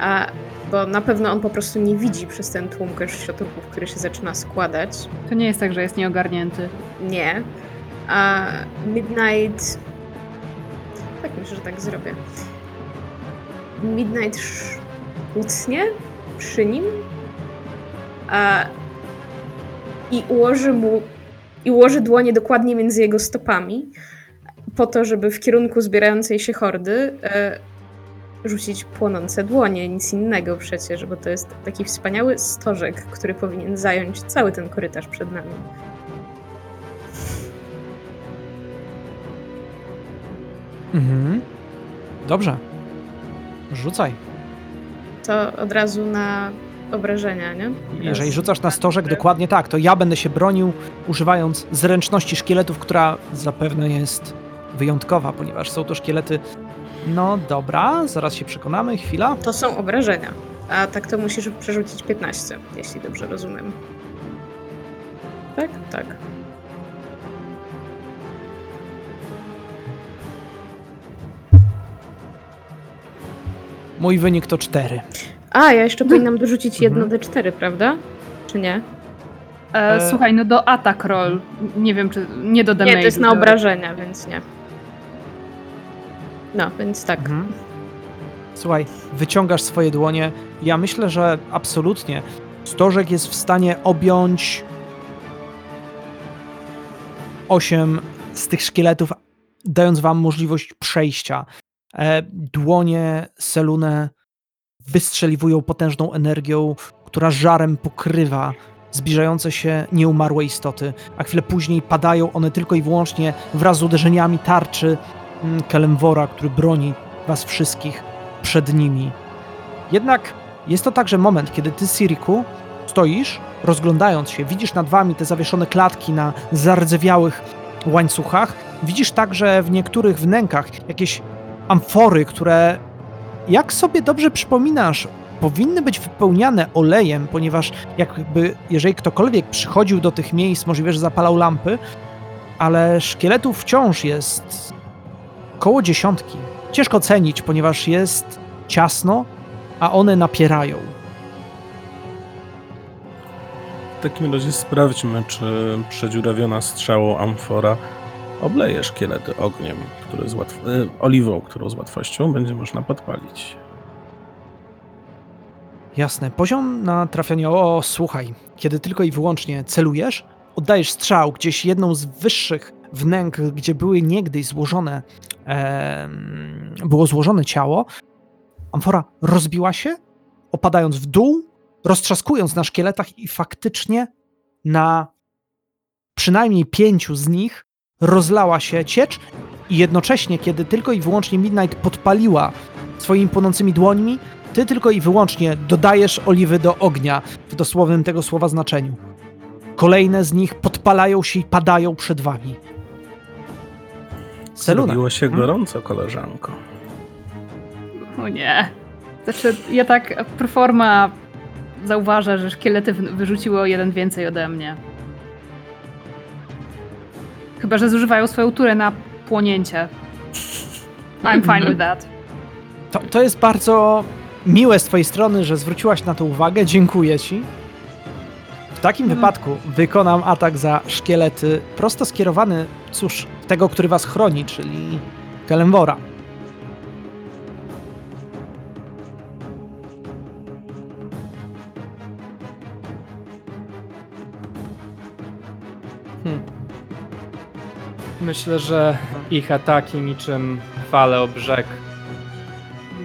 Speaker 2: A, bo na pewno on po prostu nie widzi przez ten tłum kościotrupów, który się zaczyna składać.
Speaker 5: to nie jest tak, że jest nieogarnięty.
Speaker 2: Nie. A Midnight. Tak myślę, że tak zrobię. Midnight sz- utnie przy nim a, i ułoży mu i ułoży dłonie dokładnie między jego stopami, po to, żeby w kierunku zbierającej się hordy e, rzucić płonące dłonie, nic innego przecież, bo to jest taki wspaniały stożek, który powinien zająć cały ten korytarz przed nami.
Speaker 1: Mhm. Dobrze. Rzucaj.
Speaker 2: To od razu na obrażenia, nie?
Speaker 1: Jeżeli rzucasz na stożek, dokładnie tak, to ja będę się bronił używając zręczności szkieletów, która zapewne jest wyjątkowa, ponieważ są to szkielety. No dobra, zaraz się przekonamy, chwila.
Speaker 2: To są obrażenia, a tak to musisz przerzucić 15, jeśli dobrze rozumiem. Tak? Tak.
Speaker 1: Mój wynik to 4.
Speaker 2: A, ja jeszcze powinnam dorzucić jedno
Speaker 1: Mhm.
Speaker 2: D4, prawda? Czy nie?
Speaker 5: E,
Speaker 1: E,
Speaker 5: Słuchaj, no do attack roll. Nie wiem, czy. Nie do damage.
Speaker 2: Nie, to jest na
Speaker 5: do-
Speaker 2: obrażenia, więc nie. No, więc tak.
Speaker 1: Mhm. Słuchaj, wyciągasz swoje dłonie. Ja myślę, że absolutnie Stożek jest w stanie objąć osiem z tych szkieletów, dając wam możliwość przejścia. E, dłonie Selune wystrzeliwują potężną energią, która żarem pokrywa zbliżające się nieumarłe istoty, a chwilę później padają one tylko i wyłącznie wraz z uderzeniami tarczy mm, Kelemwora, który broni was wszystkich przed nimi. Jednak jest to także moment, kiedy ty, Siriku, stoisz, rozglądając się, widzisz nad wami te zawieszone klatki na zardzewiałych łańcuchach, widzisz także w niektórych wnękach jakieś amfory, które, jak sobie dobrze przypominasz, powinny być wypełniane olejem, ponieważ jakby, jeżeli ktokolwiek przychodził do tych miejsc, możliwe, że zapalał lampy, ale szkieletów wciąż jest koło dziesiątki. Ciężko ocenić, ponieważ jest ciasno, a one napierają.
Speaker 3: W takim razie sprawdźmy, czy przedziurawiona strzałą amfora obleje szkielety ogniem, który z łatw... e, oliwą, którą z łatwością będzie można podpalić.
Speaker 1: Jasne. Poziom na trafianie. O, słuchaj, kiedy tylko i wyłącznie celujesz, oddajesz strzał gdzieś jedną z wyższych wnęk, gdzie były niegdyś złożone, em, było złożone ciało. Amfora rozbiła się, opadając w dół, roztrzaskując na szkieletach i faktycznie na przynajmniej pięciu z nich rozlała się ciecz i jednocześnie, kiedy tylko i wyłącznie Midnight podpaliła swoimi płonącymi dłońmi, ty tylko i wyłącznie dodajesz oliwy do ognia w dosłownym tego słowa znaczeniu. Kolejne z nich podpalają się i padają przed wami. Seluna.
Speaker 3: Zrobiło się
Speaker 1: Mhm.
Speaker 3: gorąco, koleżanko.
Speaker 5: O nie. Znaczy, ja tak performa zauważę, że szkielety w- wyrzuciły o jeden więcej ode mnie. Chyba, że zużywają swoją turę na płonięcie. I'm fine with that.
Speaker 1: To, to jest bardzo miłe z twojej strony, że zwróciłaś na to uwagę. Dziękuję ci. W takim
Speaker 5: Mhm.
Speaker 1: wypadku wykonam atak za szkielety prosto skierowany, cóż, tego, który was chroni, czyli Kelembora.
Speaker 4: Myślę, że ich ataki niczym fale o brzeg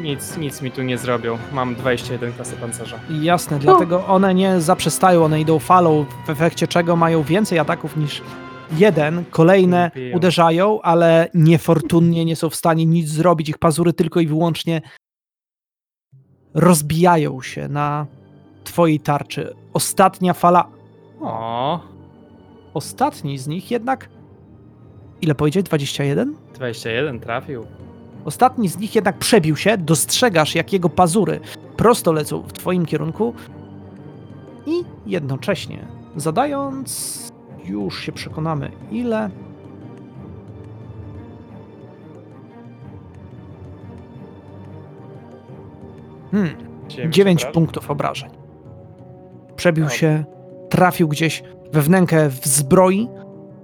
Speaker 4: nic, nic mi tu nie zrobią. Mam 21 klasy pancerza.
Speaker 1: Jasne, dlatego one nie zaprzestają, one idą falą, w efekcie czego mają więcej ataków niż jeden. Kolejne
Speaker 4: Biją.
Speaker 1: uderzają, ale niefortunnie nie są w stanie nic zrobić. Ich pazury tylko i wyłącznie rozbijają się na twojej tarczy. Ostatnia fala.
Speaker 4: O,
Speaker 1: Ostatni z nich jednak. Ile powiedzieć? 21?
Speaker 4: 21 trafił.
Speaker 1: Ostatni z nich jednak przebił się, dostrzegasz, jak jego pazury prosto lecą w twoim kierunku i jednocześnie zadając, już się przekonamy, ile. Hmm, 9
Speaker 4: obrażeń.
Speaker 1: punktów obrażeń. Przebił się, trafił gdzieś we wnękę w zbroi,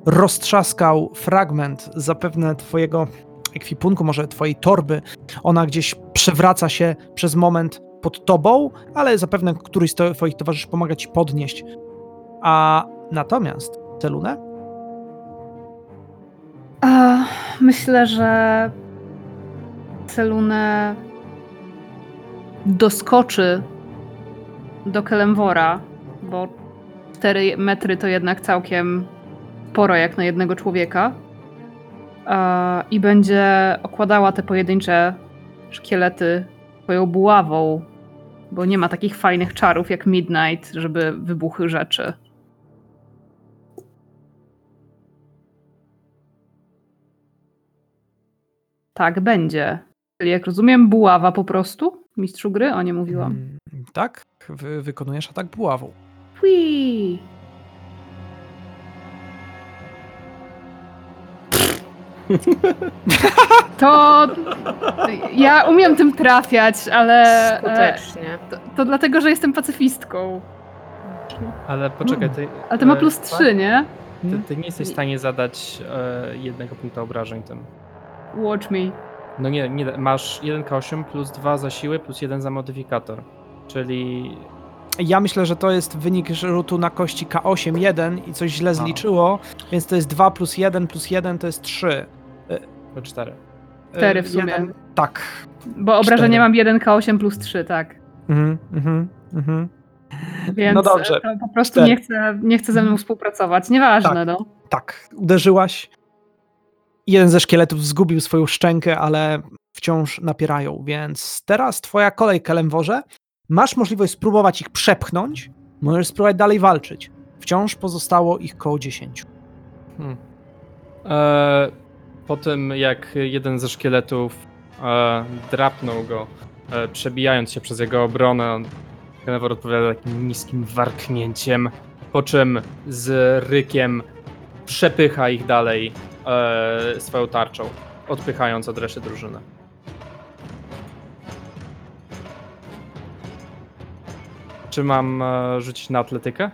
Speaker 1: roztrzaskał fragment zapewne twojego ekwipunku, może twojej torby. Ona gdzieś przewraca się przez moment pod tobą, ale zapewne któryś z twoich towarzyszy pomaga ci podnieść. A natomiast Celunę?
Speaker 5: A, myślę, że Celune doskoczy do Kelemwora, bo 4 metry to jednak całkiem sporo jak na jednego człowieka. I będzie okładała te pojedyncze szkielety swoją buławą, bo nie ma takich fajnych czarów jak Midnight, żeby wybuchły rzeczy. Tak, będzie. Czyli jak rozumiem, buława po prostu? Mistrzu gry? O, nie mówiłam.
Speaker 1: Mm, tak, wy, wykonujesz atak buławą.
Speaker 5: Whee! To ja umiem tym trafiać, ale e,
Speaker 2: Skutecznie.
Speaker 5: to, to dlatego, że jestem pacyfistką.
Speaker 4: Ale poczekaj, ty,
Speaker 5: Ale to ma
Speaker 4: e,
Speaker 5: plus 3, nie?
Speaker 4: Ty, ty nie jesteś w stanie zadać e, jednego punktu obrażeń tym.
Speaker 5: Watch me.
Speaker 4: No nie, nie, masz 1k8 plus 2 za siłę plus 1 za modyfikator. Czyli
Speaker 1: Ja myślę, że to jest wynik rzutu na kości K8 1 i coś źle zliczyło, więc to jest 2 plus 1 plus 1 to jest 3.
Speaker 4: po 4.
Speaker 5: Cztery w sumie.
Speaker 1: tak.
Speaker 5: Bo obrażenie
Speaker 1: Cztery.
Speaker 5: mam 1k8 plus 3, tak.
Speaker 1: Mhm, mhm, mhm.
Speaker 5: Więc
Speaker 1: No dobrze.
Speaker 5: e, to po prostu
Speaker 1: Cztery.
Speaker 5: nie chce, nie chce ze mną współpracować. Nieważne,
Speaker 1: Tak.
Speaker 5: no.
Speaker 1: Tak, uderzyłaś. Jeden ze szkieletów zgubił swoją szczękę, ale wciąż napierają, więc teraz twoja kolej, Kelemworze. Masz możliwość spróbować ich przepchnąć, możesz spróbować dalej walczyć. Wciąż pozostało ich koło 10.
Speaker 4: E, po tym jak jeden ze szkieletów e, drapnął go, e, przebijając się przez jego obronę, Kenevor odpowiada takim niskim warknięciem, po czym z rykiem przepycha ich dalej e, swoją tarczą, odpychając od reszty drużyny. Czy mam e, rzucić na atletykę?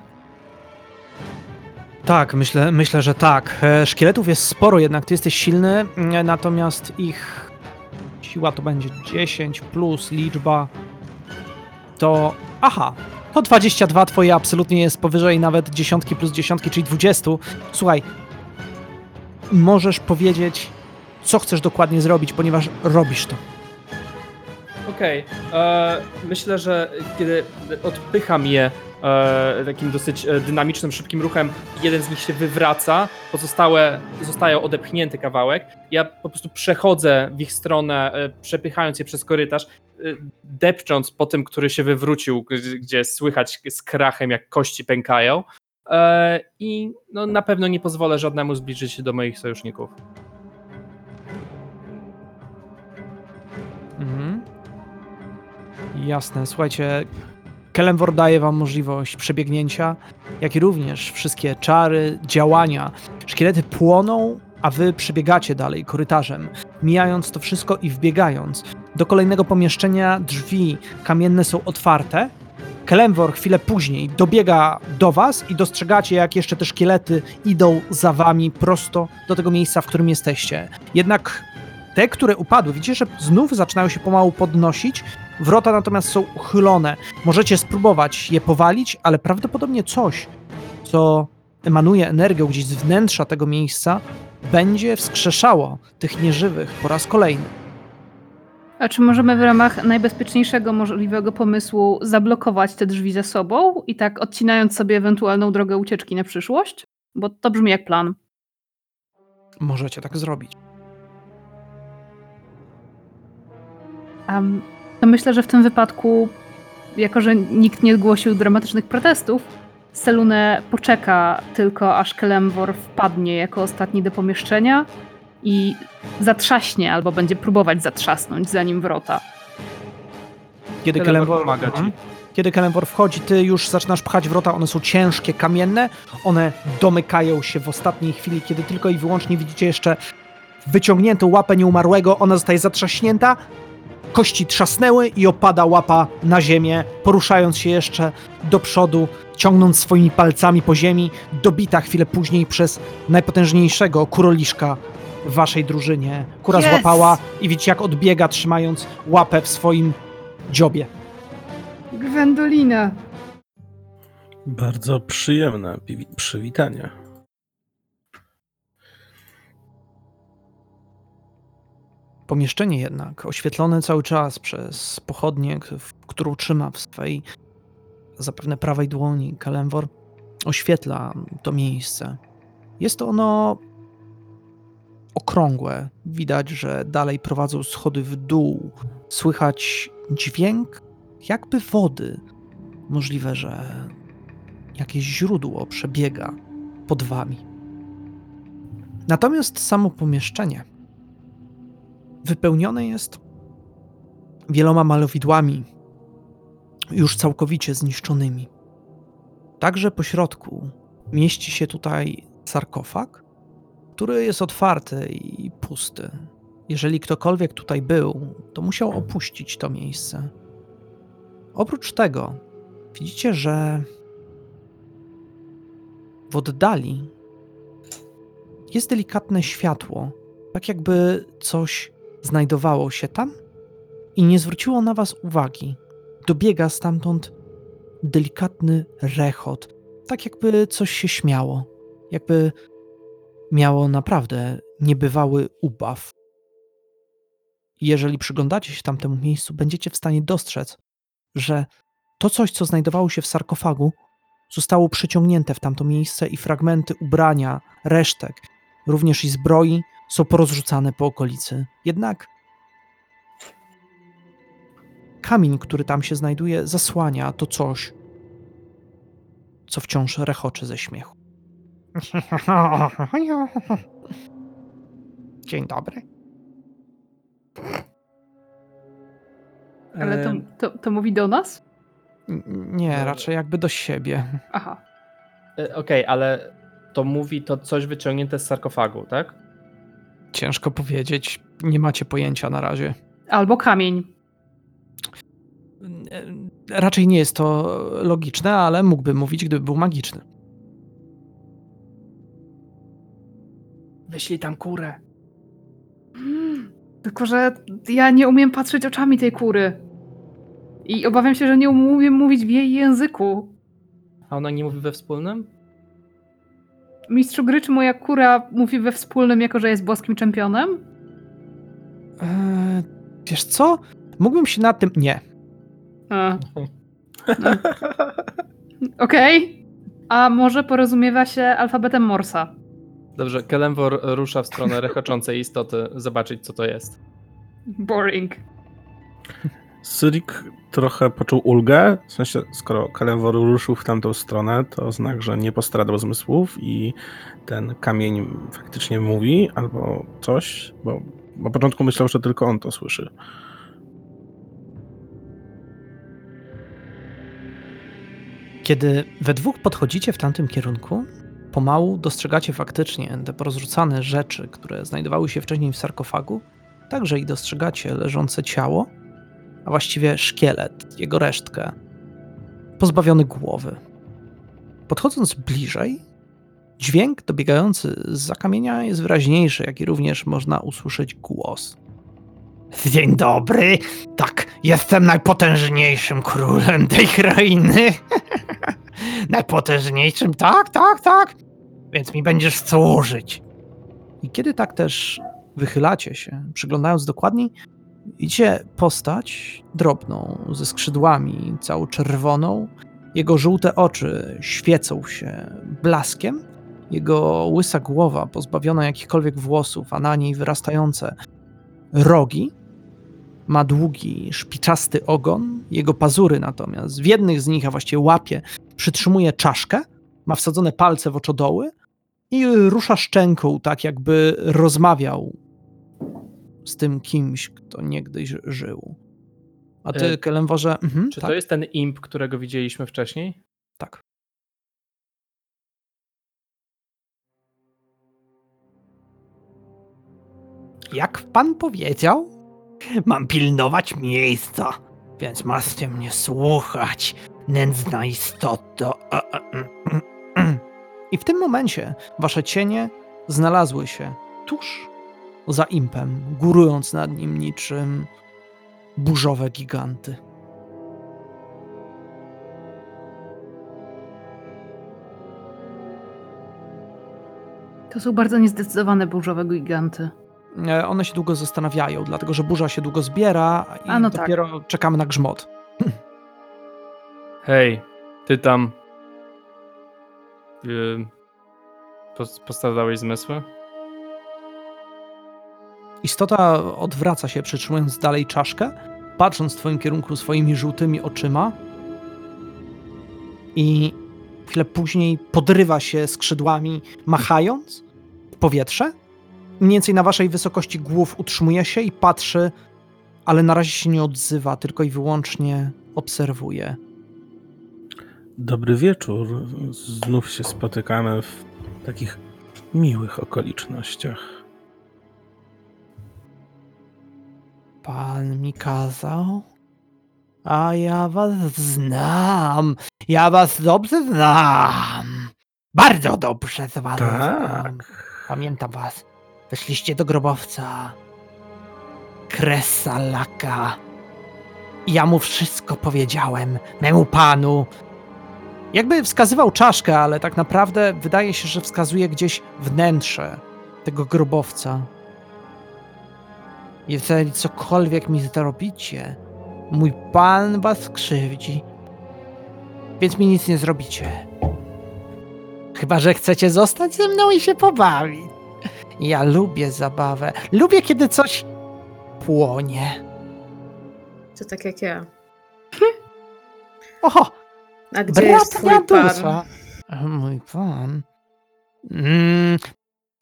Speaker 1: Tak, myślę, myślę, że tak. E, Szkieletów jest sporo, jednak ty jesteś silny, e, natomiast ich siła to będzie 10 plus liczba to. Aha, to 22 twoje absolutnie jest powyżej nawet dziesiątki plus dziesiątki, czyli 20. Słuchaj, możesz powiedzieć, co chcesz dokładnie zrobić, ponieważ robisz to.
Speaker 4: Okej, e, myślę, że kiedy odpycham je e, takim dosyć e, dynamicznym, szybkim ruchem, jeden z nich się wywraca, pozostałe zostają odepchnięty kawałek. Ja po prostu przechodzę w ich stronę, e, przepychając je przez korytarz, e, depcząc po tym, który się wywrócił, gdzie, słychać z krachem, jak kości pękają. E, I no, na pewno nie pozwolę żadnemu zbliżyć się do moich sojuszników.
Speaker 1: Mhm. Jasne, słuchajcie, Kelemwor daje wam możliwość przebiegnięcia, jak i również wszystkie czary, działania. Szkielety płoną, a wy przebiegacie dalej korytarzem, mijając to wszystko i wbiegając. Do kolejnego pomieszczenia drzwi kamienne są otwarte. Kelemwor chwilę później dobiega do was i dostrzegacie, jak jeszcze te szkielety idą za wami prosto do tego miejsca, w którym jesteście. Jednak te, które upadły, widzicie, że znów zaczynają się pomału podnosić. Wrota natomiast są uchylone. Możecie spróbować je powalić, ale prawdopodobnie coś, co emanuje energią gdzieś z wnętrza tego miejsca, będzie wskrzeszało tych nieżywych po raz kolejny.
Speaker 5: A czy możemy w ramach najbezpieczniejszego możliwego pomysłu zablokować te drzwi za sobą i tak odcinając sobie ewentualną drogę ucieczki na przyszłość? Bo to brzmi jak plan.
Speaker 1: Możecie tak zrobić.
Speaker 5: Um, to myślę, że w tym wypadku, jako że nikt nie zgłosił dramatycznych protestów, Selune poczeka tylko aż Kelemwor wpadnie jako ostatni do pomieszczenia i zatrzaśnie albo będzie próbować zatrzasnąć zanim wrota.
Speaker 1: Kiedy
Speaker 4: Kelemwor
Speaker 1: Kelemwor
Speaker 4: pomaga ci.
Speaker 1: Kiedy Kelemwor wchodzi, ty już zaczynasz pchać wrota, one są ciężkie, kamienne, one domykają się w ostatniej chwili, kiedy tylko i wyłącznie widzicie jeszcze wyciągniętą łapę nieumarłego, ona zostaje zatrzaśnięta, kości trzasnęły i opada łapa na ziemię, poruszając się jeszcze do przodu, ciągnąc swoimi palcami po ziemi, dobita chwilę później przez najpotężniejszego kuroliszka w waszej drużynie. Kura
Speaker 5: Yes!
Speaker 1: złapała i widzicie jak odbiega, trzymając łapę w swoim dziobie.
Speaker 5: Gwendolina!
Speaker 3: Bardzo przyjemne przywitanie.
Speaker 1: Pomieszczenie jednak, oświetlone cały czas przez pochodnię, którą trzyma w swej zapewne prawej dłoni Kalemwor, oświetla to miejsce. Jest ono okrągłe. Widać, że dalej prowadzą schody w dół. Słychać dźwięk jakby wody. Możliwe, że jakieś źródło przebiega pod wami. Natomiast samo pomieszczenie wypełnione jest wieloma malowidłami, już całkowicie zniszczonymi. Także po środku mieści się tutaj sarkofag, który jest otwarty i pusty. Jeżeli ktokolwiek tutaj był, to musiał opuścić to miejsce. Oprócz tego, widzicie, że w oddali jest delikatne światło, tak jakby coś znajdowało się tam i nie zwróciło na was uwagi. Dobiega stamtąd delikatny rechot, tak jakby coś się śmiało, jakby miało naprawdę niebywały ubaw. Jeżeli przyglądacie się tamtemu miejscu, będziecie w stanie dostrzec, że to coś, co znajdowało się w sarkofagu, zostało przyciągnięte w tamto miejsce i fragmenty ubrania, resztek, również i zbroi są porozrzucane po okolicy. Jednak kamień, który tam się znajduje, zasłania to coś, co wciąż rechocze ze śmiechu. Dzień dobry.
Speaker 5: Ale to, to, to mówi do nas?
Speaker 1: Nie, raczej jakby do siebie.
Speaker 5: Aha.
Speaker 4: e, Okej, ale to mówi to coś wyciągnięte z sarkofagu, tak?
Speaker 1: Ciężko powiedzieć, nie macie pojęcia na razie.
Speaker 5: Albo kamień.
Speaker 1: E, Raczej nie jest to logiczne, ale mógłby mówić, gdyby był magiczny.
Speaker 4: Wyślij tam kurę.
Speaker 5: Mm, Tylko, że ja nie umiem patrzeć oczami tej kury. I obawiam się, że nie umiem mówić w jej języku.
Speaker 4: A ona nie mówi we wspólnym?
Speaker 5: Mistrzu gry, czy moja kura mówi we wspólnym, jako że jest boskim czempionem?
Speaker 1: Eee, wiesz co? Mógłbym się nad tym. Nie.
Speaker 5: A. No. Okej. A może porozumiewa się alfabetem Morsa?
Speaker 4: Dobrze, Kelemwor rusza w stronę rechoczącej istoty, zobaczyć co to jest.
Speaker 5: Boring.
Speaker 3: Syrik trochę poczuł ulgę, w sensie skoro Kalewor ruszył w tamtą stronę, to znak, że nie postradał zmysłów i ten kamień faktycznie mówi albo coś, bo na początku myślał, że tylko on to słyszy.
Speaker 1: Kiedy we dwóch podchodzicie w tamtym kierunku, pomału dostrzegacie faktycznie te porozrzucane rzeczy, które znajdowały się wcześniej w sarkofagu. Także i dostrzegacie leżące ciało, a właściwie szkielet, jego resztkę, pozbawiony głowy. Podchodząc bliżej, dźwięk dobiegający z kamienia jest wyraźniejszy, jak i również można usłyszeć głos. Dzień dobry. Tak, jestem najpotężniejszym królem tej krainy. najpotężniejszym, tak, tak, tak. Więc mi będziesz służyć. I kiedy tak też wychylacie się, przyglądając dokładniej, widzicie postać drobną, ze skrzydłami, całą czerwoną. Jego żółte oczy świecą się blaskiem. Jego łysa głowa, pozbawiona jakichkolwiek włosów, a na niej wyrastające rogi. Ma długi, szpiczasty ogon. Jego pazury natomiast w jednych z nich, a właściwie łapie, przytrzymuje czaszkę, ma wsadzone palce w oczodoły i rusza szczęką, tak jakby rozmawiał z tym kimś, kto niegdyś żył. A ty,
Speaker 4: E,
Speaker 1: Kelemworze, mhm,
Speaker 4: Czy
Speaker 1: tak,
Speaker 4: to jest ten imp, którego widzieliśmy wcześniej?
Speaker 1: tak. Jak pan powiedział, mam pilnować miejsca, więc macie mnie słuchać, nędzna istoto. I w tym momencie wasze cienie znalazły się tuż za impem, górując nad nim niczym burzowe giganty.
Speaker 5: To są bardzo niezdecydowane burzowe giganty.
Speaker 1: E, One się długo zastanawiają, dlatego że burza się długo zbiera i
Speaker 5: A, no tak.
Speaker 1: dopiero czekamy na grzmot.
Speaker 4: Hej, ty tam. Yy, zmysły?
Speaker 1: Istota odwraca się, przytrzymując dalej czaszkę, patrząc w twoim kierunku swoimi żółtymi oczyma i chwilę później podrywa się skrzydłami, machając w powietrze. Mniej więcej na waszej wysokości głów utrzymuje się i patrzy, ale na razie się nie odzywa, tylko i wyłącznie obserwuje.
Speaker 3: Dobry wieczór. Znów się spotykamy w takich miłych okolicznościach.
Speaker 1: Pan mi kazał? A ja was znam. Ja was dobrze znam. Bardzo dobrze z was znam.
Speaker 3: Tak.
Speaker 1: Pamiętam was. Weszliście do grobowca. Kresalaka. Ja mu wszystko powiedziałem. Memu panu. Jakby wskazywał czaszkę, ale tak naprawdę wydaje się, że wskazuje gdzieś wnętrze tego grobowca. Jeżeli cokolwiek mi zrobicie, mój pan was skrzywdzi. Więc mi nic nie zrobicie. Chyba, że chcecie zostać ze mną i się pobawić. Ja lubię zabawę. Lubię, kiedy coś płonie.
Speaker 2: To tak jak ja.
Speaker 1: Oho,
Speaker 2: A gdzie jest twój pan?
Speaker 1: Mój pan. Mm,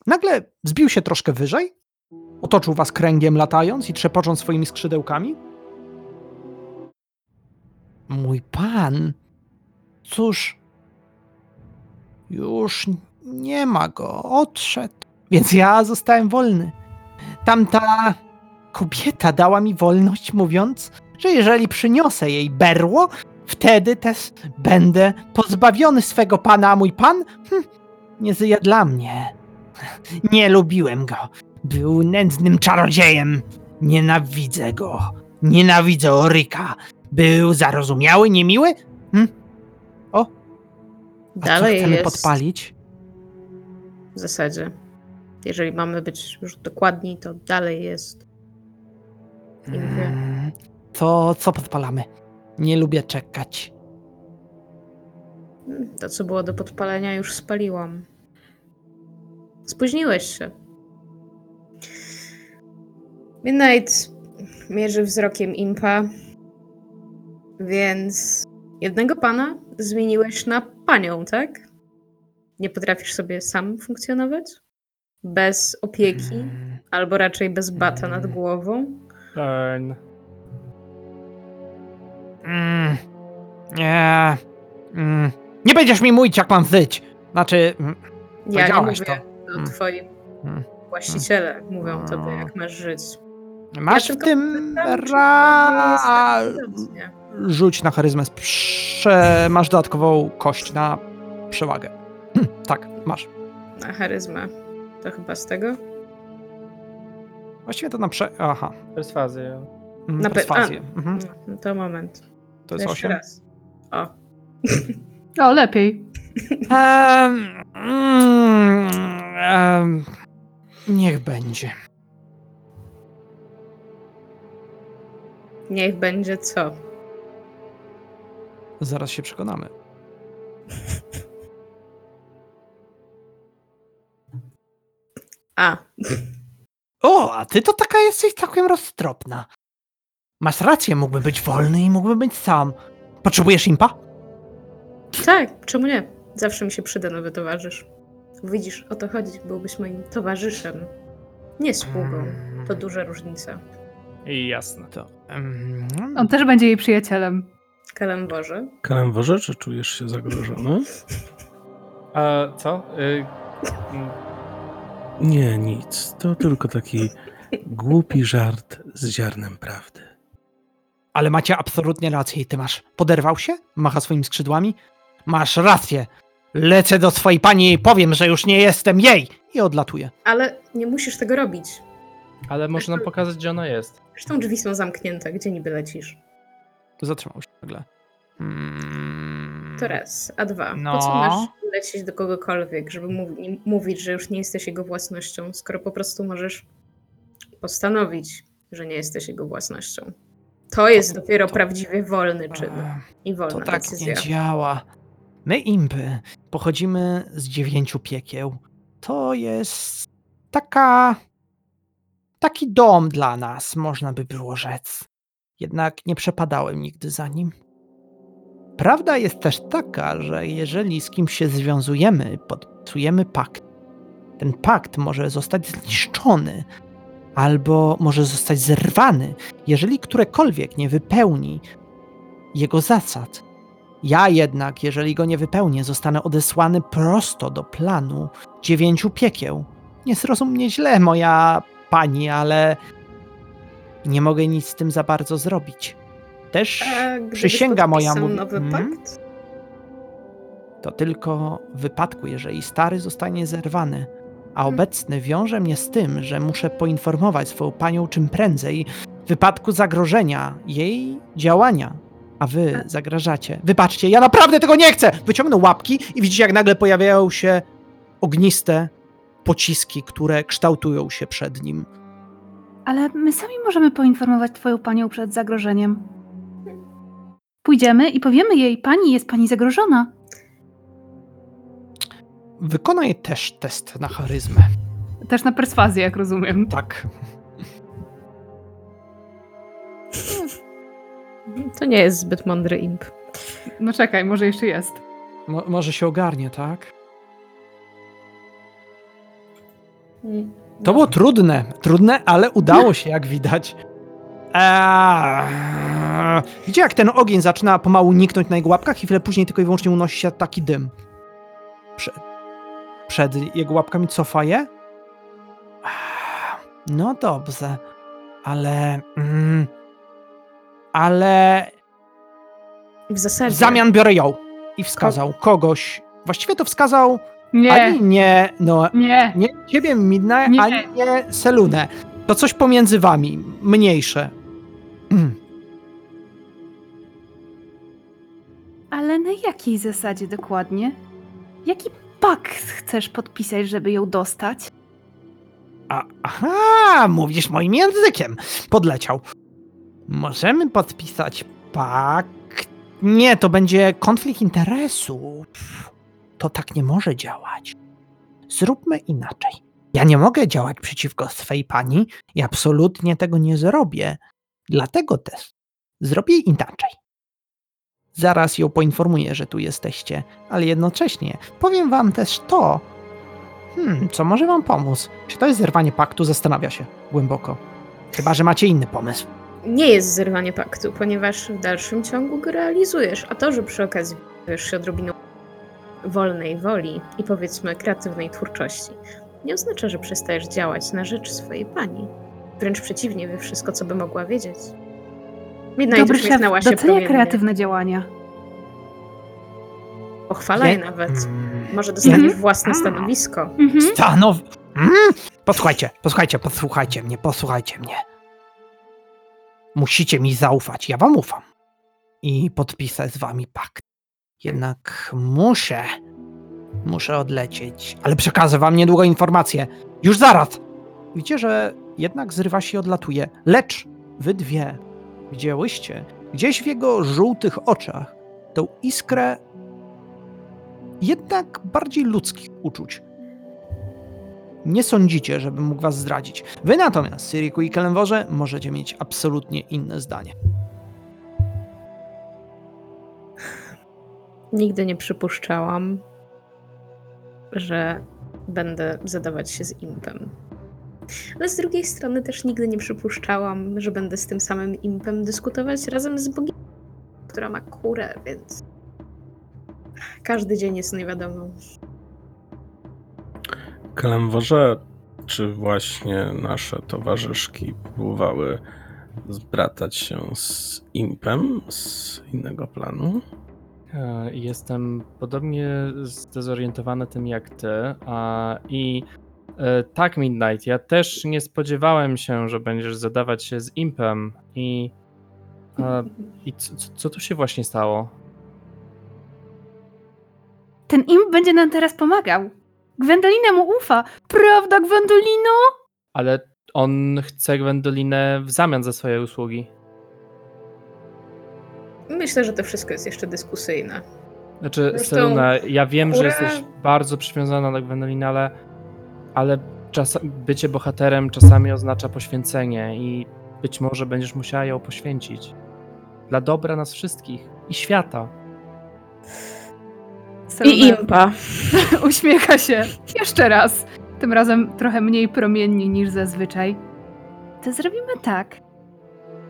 Speaker 1: nagle zbił się troszkę wyżej, otoczył was kręgiem latając i trzepocząc swoimi skrzydełkami. Mój pan. Cóż, już nie ma go, odszedł. Więc ja zostałem wolny. Tamta kobieta dała mi wolność, mówiąc, że jeżeli przyniosę jej berło, wtedy też będę pozbawiony swego pana, a mój pan hm, nie żyje dla mnie. Nie lubiłem go. Był nędznym czarodziejem. Nienawidzę go. Nienawidzę Oryka. Był zarozumiały, niemiły? Hm? O, a
Speaker 2: Dalej
Speaker 1: chcemy
Speaker 2: jest
Speaker 1: podpalić?
Speaker 2: w zasadzie. Jeżeli mamy być już dokładni, to dalej jest. Nie wiem.
Speaker 1: Mm, To co podpalamy? Nie lubię czekać.
Speaker 2: To, co było do podpalenia, już spaliłam. Spóźniłeś się. Midnight mierzy wzrokiem impa, więc jednego pana zmieniłeś na panią, tak? Nie potrafisz sobie sam funkcjonować? Bez opieki,
Speaker 1: Mm,
Speaker 2: albo raczej bez bata nad głową?
Speaker 4: Fajne.
Speaker 1: mm, nie. Mm, nie będziesz mi mówić, jak mam żyć. Znaczy, mm,
Speaker 2: Ja nie mówię,
Speaker 1: to.
Speaker 2: to
Speaker 1: Mm.
Speaker 2: twoi
Speaker 1: Mm.
Speaker 2: właściciele mówią tobie,
Speaker 1: Mm.
Speaker 2: jak masz żyć.
Speaker 1: Masz w
Speaker 2: tylko
Speaker 1: tym ra... Rzuć na charyzmę. Prze... Masz dodatkową kość na przewagę. Hm, tak, masz.
Speaker 2: Na charyzmę. To chyba z tego?
Speaker 1: Właściwie to na prze... Aha.
Speaker 4: Perswazję.
Speaker 1: Mm,
Speaker 2: Na pe-
Speaker 1: Perswazję. Mhm.
Speaker 2: No, to moment.
Speaker 1: To jest
Speaker 2: Jeszcze
Speaker 1: 8.
Speaker 2: raz. O.
Speaker 5: O, lepiej.
Speaker 1: Um, mm, em, niech będzie.
Speaker 2: Niech będzie co?
Speaker 1: Zaraz się przekonamy.
Speaker 2: A.
Speaker 1: O, a ty to taka jesteś całkiem roztropna. Masz rację, mógłby być wolny i mógłby być sam. Potrzebujesz impa?
Speaker 2: Tak, czemu nie? Zawsze mi się przyda nowy towarzysz. Widzisz, o to chodzi. Byłbyś moim towarzyszem. Nie sługą. To duża różnica.
Speaker 4: I jasne.
Speaker 1: To, em,
Speaker 5: On też będzie jej przyjacielem.
Speaker 2: Kalamborze.
Speaker 3: Kalamborze, czy czujesz się zagrożony?
Speaker 4: A co? Y, mm,
Speaker 3: Nie, nic. To tylko taki głupi żart z ziarnem prawdy.
Speaker 1: Ale macie absolutnie rację i ty masz. Poderwał się? Macha swoimi skrzydłami? Masz rację. Lecę do swojej pani i powiem, że już nie jestem jej. I odlatuję.
Speaker 2: Ale nie musisz tego robić.
Speaker 4: Ale może nam pokazać, gdzie ona jest.
Speaker 2: Zresztą drzwi są zamknięte. Gdzie niby lecisz?
Speaker 1: Zatrzymał się nagle. Mm,
Speaker 2: To raz. A dwa. Po
Speaker 1: No.
Speaker 2: co masz lecieć do kogokolwiek, żeby mów- nie- mówić, że już nie jesteś jego własnością, skoro po prostu możesz postanowić, że nie jesteś jego własnością. To jest dopiero
Speaker 1: to-
Speaker 2: prawdziwie wolny czyn
Speaker 1: e,
Speaker 2: i
Speaker 1: To
Speaker 2: wolna
Speaker 1: tak
Speaker 2: decyzja.
Speaker 1: nie działa. My impy pochodzimy z dziewięciu piekieł. To jest taka. Taki dom dla nas, można by było rzec. Jednak nie przepadałem nigdy za nim. Prawda jest też taka, że jeżeli z kimś się związujemy, podpisujemy pakt, ten pakt może zostać zniszczony albo może zostać zerwany, jeżeli którekolwiek nie wypełni jego zasad. Ja jednak, jeżeli go nie wypełnię, zostanę odesłany prosto do planu dziewięciu piekieł. Nie zrozum mnie źle, moja pani, ale nie mogę nic z tym za bardzo zrobić. Też przysięga moja mówi...
Speaker 2: nowy
Speaker 1: Hmm?
Speaker 2: pakt?
Speaker 1: To tylko w wypadku, jeżeli stary zostanie zerwany, a
Speaker 2: Hmm.
Speaker 1: obecny wiąże mnie z tym, że muszę poinformować swoją panią czym prędzej w wypadku zagrożenia jej działania. A wy zagrażacie. Wybaczcie, ja naprawdę tego nie chcę! Wyciągnę łapki i widzicie, jak nagle pojawiają się ogniste pociski, które kształtują się przed nim.
Speaker 5: Ale my sami możemy poinformować twoją panią przed zagrożeniem. Pójdziemy i powiemy jej, pani jest pani zagrożona.
Speaker 1: Wykonaj też test na charyzmę.
Speaker 5: Też na perswazję, jak rozumiem.
Speaker 1: Tak.
Speaker 2: To nie jest zbyt mądry imp.
Speaker 5: No czekaj, może jeszcze jest.
Speaker 1: Mo- może się ogarnie, tak? To było trudne, trudne, ale udało się, jak widać. Eee, widzicie, jak ten ogień zaczyna pomału niknąć na jego łapkach i chwilę później tylko i wyłącznie unosi się taki dym. Prze przed jego łapkami cofa je. Eee, No dobrze, ale... Mm, ale
Speaker 2: W
Speaker 1: w
Speaker 2: zasadzie.
Speaker 1: zamian biorę ją. I wskazał kogoś. Właściwie to wskazał
Speaker 5: Nie,
Speaker 1: ani nie, no,
Speaker 5: nie.
Speaker 1: nie ciebie Midnight,
Speaker 5: Nie.
Speaker 1: ani nie Selunę. To coś pomiędzy wami, mniejsze.
Speaker 5: Ale na jakiej zasadzie dokładnie? Jaki pakt chcesz podpisać, żeby ją dostać?
Speaker 1: A, aha, mówisz moim językiem. Podleciał. Możemy podpisać pakt. Nie, to będzie konflikt interesów. To tak nie może działać. Zróbmy inaczej. Ja nie mogę działać przeciwko swej pani i absolutnie tego nie zrobię. Dlatego też zrobię inaczej. Zaraz ją poinformuję, że tu jesteście, ale jednocześnie powiem wam też to, Hmm, co może wam pomóc? Czy to jest zerwanie paktu? Zastanawia się głęboko. Chyba, że macie inny pomysł.
Speaker 2: Nie jest zerwanie paktu, ponieważ w dalszym ciągu go realizujesz. A to, że przy okazji wiesz się odrobiną wolnej woli i powiedzmy kreatywnej twórczości, nie oznacza, że przestajesz działać na rzecz swojej pani. Wręcz przeciwnie, wie wszystko, co by mogła wiedzieć. Midnight
Speaker 5: Dobry szef
Speaker 2: się
Speaker 5: docenia kreatywne działania.
Speaker 2: Pochwalaj
Speaker 1: Nie-
Speaker 2: nawet.
Speaker 1: Mm,
Speaker 2: Może dostaniesz
Speaker 5: Mhm.
Speaker 2: własne stanowisko.
Speaker 5: Mhm.
Speaker 1: Stanow... Mm, posłuchajcie, posłuchajcie, posłuchajcie mnie, posłuchajcie mnie. Musicie mi zaufać, ja wam ufam. I podpisać z wami pakt. Jednak muszę, muszę odlecieć, ale przekażę wam niedługo informację. Już zaraz! Widzicie, że jednak zrywa się i odlatuje. Lecz wy dwie widziałyście gdzieś w jego żółtych oczach tą iskrę jednak bardziej ludzkich uczuć. Nie sądzicie, żeby mógł was zdradzić. Wy natomiast, Syriku i Kelenworze, możecie mieć absolutnie inne zdanie.
Speaker 2: Nigdy nie przypuszczałam, że będę zadawać się z impem. Ale z drugiej strony też nigdy nie przypuszczałam, że będę z tym samym impem dyskutować razem z boginią, która ma kurę, więc każdy dzień jest niewiadomą.
Speaker 3: Kalamworze, czy właśnie nasze towarzyszki próbowały zbratać się z impem z innego planu?
Speaker 4: E, Jestem podobnie zdezorientowany tym jak ty. A, I e, tak, Midnight, ja też nie spodziewałem się, że będziesz zadawać się z impem. I, i co, co- co tu się właśnie stało?
Speaker 5: Ten imp będzie nam teraz pomagał. Gwendolina mu ufa. Prawda, Gwendolino?
Speaker 4: Ale on chce Gwendolinę w zamian za swoje usługi.
Speaker 2: Myślę, że to wszystko jest jeszcze dyskusyjne.
Speaker 4: Znaczy,
Speaker 2: Zresztą
Speaker 4: Seluna, ja wiem, że jesteś bardzo przywiązana do Gwendolinę, ale, ale czas, bycie bohaterem czasami oznacza poświęcenie i być może będziesz musiała ją poświęcić. Dla dobra nas wszystkich i świata.
Speaker 2: I impa.
Speaker 5: Uśmiecha się. Jeszcze raz. Tym razem trochę mniej promiennie niż zazwyczaj. To zrobimy tak.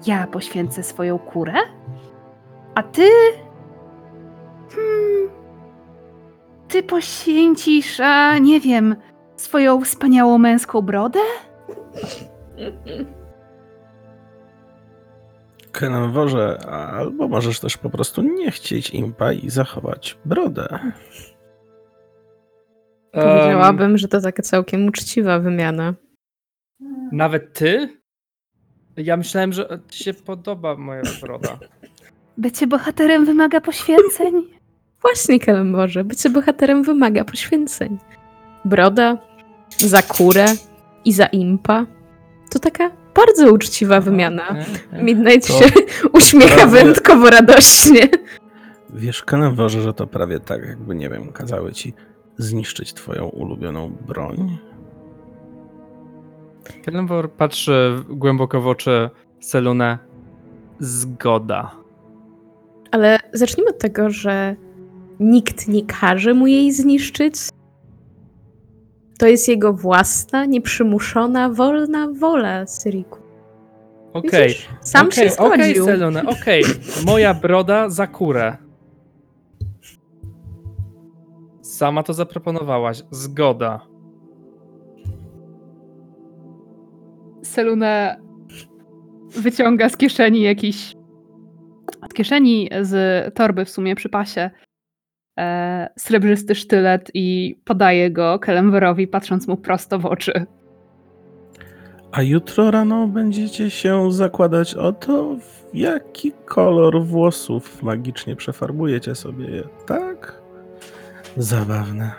Speaker 5: Ja poświęcę swoją kurę, a ty Hmm, ty poświęcisz, a nie wiem, swoją wspaniałą męską brodę?
Speaker 3: Kenworze, albo możesz też po prostu nie chcieć impa i zachować brodę.
Speaker 2: Powiedziałabym, że to taka całkiem uczciwa wymiana.
Speaker 4: Nawet ty? Ja myślałem, że ci się podoba moja broda.
Speaker 5: Bycie bohaterem wymaga poświęceń.
Speaker 2: Właśnie, Kelemborze, bycie bohaterem wymaga poświęceń. Broda, za kurę i za impa. To taka bardzo uczciwa wymiana. Midnight
Speaker 3: To
Speaker 2: się uśmiecha
Speaker 3: prawie-
Speaker 2: wyjątkowo radośnie.
Speaker 3: Wiesz, Kenworze, że to prawie tak, jakby, nie wiem, kazały ci zniszczyć twoją ulubioną broń.
Speaker 4: Kelenwor patrzy głęboko w oczy Selune. Zgoda.
Speaker 2: Ale zacznijmy od tego, że nikt nie każe mu jej zniszczyć. To jest jego własna, nieprzymuszona, wolna wola, Syriku.
Speaker 4: Okej.
Speaker 2: Widzisz? Sam
Speaker 4: Okej,
Speaker 2: się
Speaker 4: Okej,
Speaker 2: zgodził.
Speaker 4: Selune, okej. Moja broda za kurę. Sama to zaproponowałaś. Zgoda.
Speaker 5: Selune wyciąga z kieszeni jakiś. Z kieszeni z torby w sumie przy pasie. E, srebrzysty sztylet i podaje go Kelemwerowi, patrząc mu prosto w oczy.
Speaker 3: A jutro rano będziecie się zakładać o to, w jaki kolor włosów magicznie przefarbujecie sobie je, tak? Zabawne.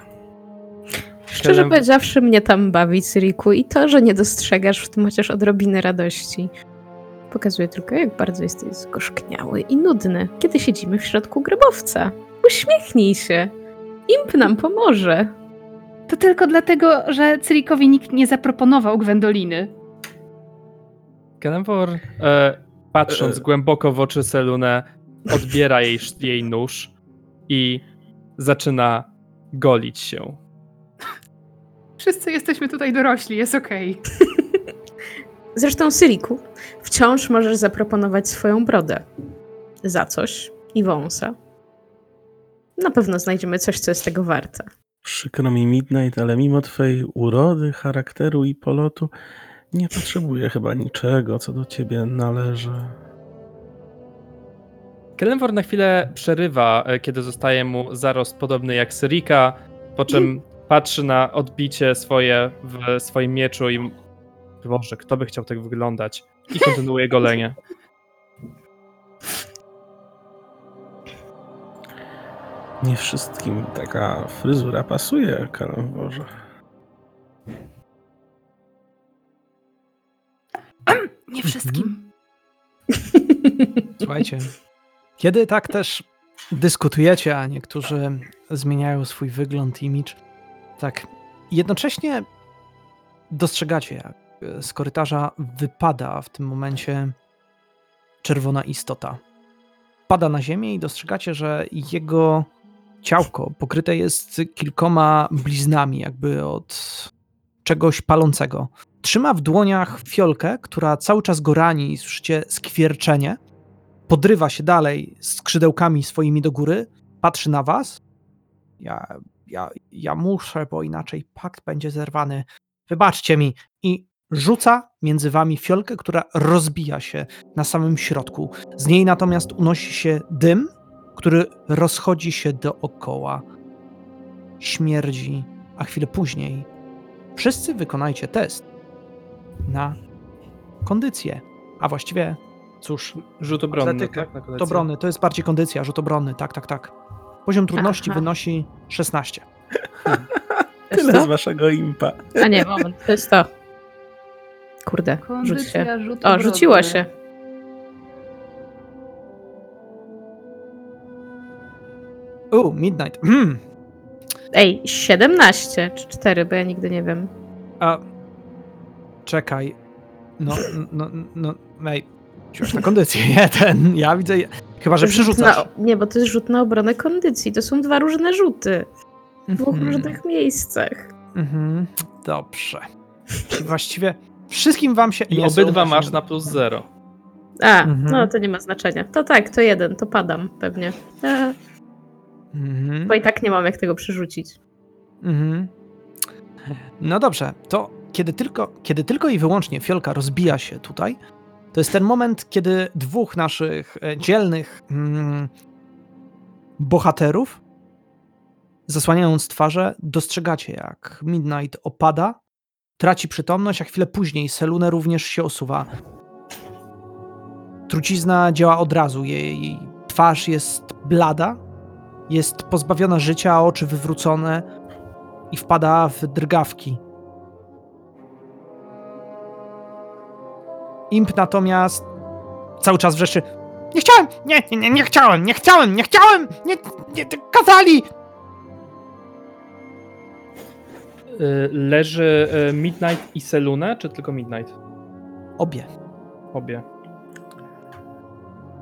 Speaker 2: Szczerze
Speaker 4: Kelem-
Speaker 2: powiedziawszy, mnie tam bawi, Syriku, i to, że nie dostrzegasz w tym chociaż odrobiny radości. Pokazuje tylko, jak bardzo jesteś zgorzkniały i nudny, kiedy siedzimy w środku grobowca. Uśmiechnij się. Imp nam pomoże.
Speaker 5: To tylko dlatego, że Cyrikowi nikt nie zaproponował Gwendoliny.
Speaker 4: Kelenwor, e, patrząc
Speaker 3: E.
Speaker 4: głęboko w oczy Selune, odbiera jej, jej nóż i zaczyna golić się.
Speaker 5: Wszyscy jesteśmy tutaj dorośli, jest okej.
Speaker 2: Zresztą, Syriku, wciąż możesz zaproponować swoją brodę. Za coś i wąsa. Na pewno znajdziemy coś, co jest tego warte.
Speaker 3: Przykro mi Midnight, ale mimo twojej urody, charakteru i polotu, nie potrzebuję chyba niczego, co do ciebie należy.
Speaker 4: Kelenwor na chwilę przerywa, e, kiedy zostaje mu zarost podobny jak Syrika, po czym patrzy na odbicie swoje w swoim mieczu i Boże, kto by chciał tak wyglądać? I kontynuuje golenie.
Speaker 3: Nie wszystkim taka fryzura pasuje, Kenworze.
Speaker 5: Nie wszystkim.
Speaker 1: Słuchajcie, kiedy tak też dyskutujecie, a niektórzy zmieniają swój wygląd, image, tak jednocześnie dostrzegacie, jak z korytarza wypada w tym momencie czerwona istota. Pada na ziemię i dostrzegacie, że jego ciałko pokryte jest kilkoma bliznami, jakby od czegoś palącego. Trzyma w dłoniach fiolkę, która cały czas go rani i słyszycie skwierczenie. Podrywa się dalej skrzydełkami swoimi do góry, patrzy na was. Ja, ja, ja muszę, bo inaczej pakt będzie zerwany. Wybaczcie mi. I rzuca między wami fiolkę, która rozbija się na samym środku. Z niej natomiast unosi się dym, który rozchodzi się dookoła. Śmierdzi, a chwilę później wszyscy wykonajcie test na kondycję. A właściwie, cóż,
Speaker 4: Rzut obronny,
Speaker 1: Atletykę.
Speaker 4: tak? Na
Speaker 1: to
Speaker 4: kondycję?
Speaker 1: obrony, to jest bardziej kondycja, rzut obronny, tak, tak, tak. Poziom trudności
Speaker 2: Aha.
Speaker 1: wynosi 16.
Speaker 2: To jest
Speaker 3: Tyle z waszego impa.
Speaker 2: A nie, moment, to jest to. Kurde, rzuć się. O, rzuciło się.
Speaker 1: U, Midnight. Mm.
Speaker 2: Ej, 17 czy 4, bo ja nigdy nie wiem.
Speaker 1: A, czekaj. No, no, no, ej, już na kondycję, nie, ten, ja widzę, chyba, że przerzucasz.
Speaker 2: Na, nie, bo to jest rzut na obronę kondycji. To są dwa różne rzuty. W dwóch
Speaker 1: Mhm.
Speaker 2: różnych miejscach.
Speaker 1: Mhm, dobrze. Czyli właściwie wszystkim wam się...
Speaker 4: I obydwa masz na plus zero.
Speaker 2: A,
Speaker 1: Mhm.
Speaker 2: no to nie ma znaczenia. To tak, to jeden, to padam pewnie. E,
Speaker 1: Mhm.
Speaker 2: Bo i tak nie mam jak tego przerzucić.
Speaker 1: Mhm. No dobrze, to kiedy tylko, kiedy tylko i wyłącznie fiolka rozbija się tutaj, to jest ten moment, kiedy dwóch naszych e, dzielnych mm, bohaterów, zasłaniając twarze, dostrzegacie, jak Midnight opada, traci przytomność, a chwilę później Selune również się osuwa. Trucizna działa od razu, jej twarz jest blada, jest pozbawiona życia, a oczy wywrócone i wpada w drgawki. Imp natomiast cały czas wrzeszczy nie chciałem, nie, nie, nie, nie chciałem, nie chciałem, nie chciałem, nie, nie, kazali!
Speaker 4: Leży y, Midnight i Selune, czy tylko Midnight?
Speaker 1: Obie.
Speaker 4: Obie.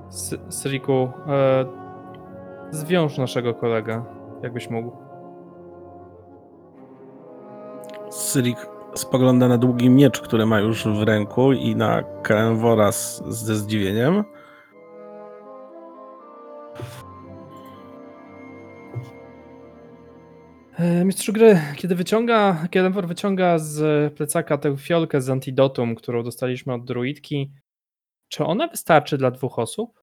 Speaker 4: S- Sriku, e, zwiąż naszego kolegę, jakbyś mógł.
Speaker 3: Syrik spogląda na długi miecz, który ma już w ręku i na Kerenwora z, ze zdziwieniem.
Speaker 4: E, Mistrzu gry, kiedy wyciąga, kiedy wyciąga z plecaka tę fiolkę z antidotum, którą dostaliśmy od druidki, czy ona wystarczy dla dwóch osób?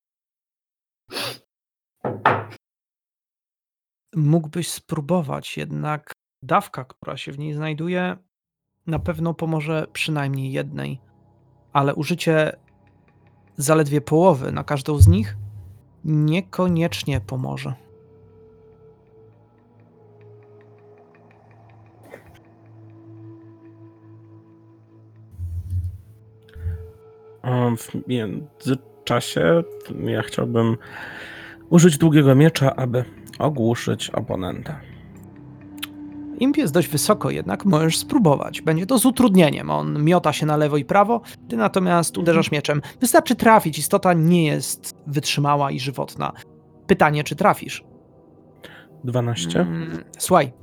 Speaker 1: Mógłbyś spróbować, jednak dawka, która się w niej znajduje, na pewno pomoże przynajmniej jednej, ale użycie zaledwie połowy na każdą z nich niekoniecznie pomoże.
Speaker 3: W międzyczasie ja chciałbym użyć długiego miecza, aby ogłuszyć oponenta.
Speaker 1: Imp jest dość wysoko, jednak możesz spróbować. Będzie to z utrudnieniem. On miota się na lewo i prawo, ty natomiast uderzasz mieczem. Wystarczy trafić, istota nie jest wytrzymała i żywotna. Pytanie, czy trafisz?
Speaker 3: 12.
Speaker 1: Mm, Słuchaj,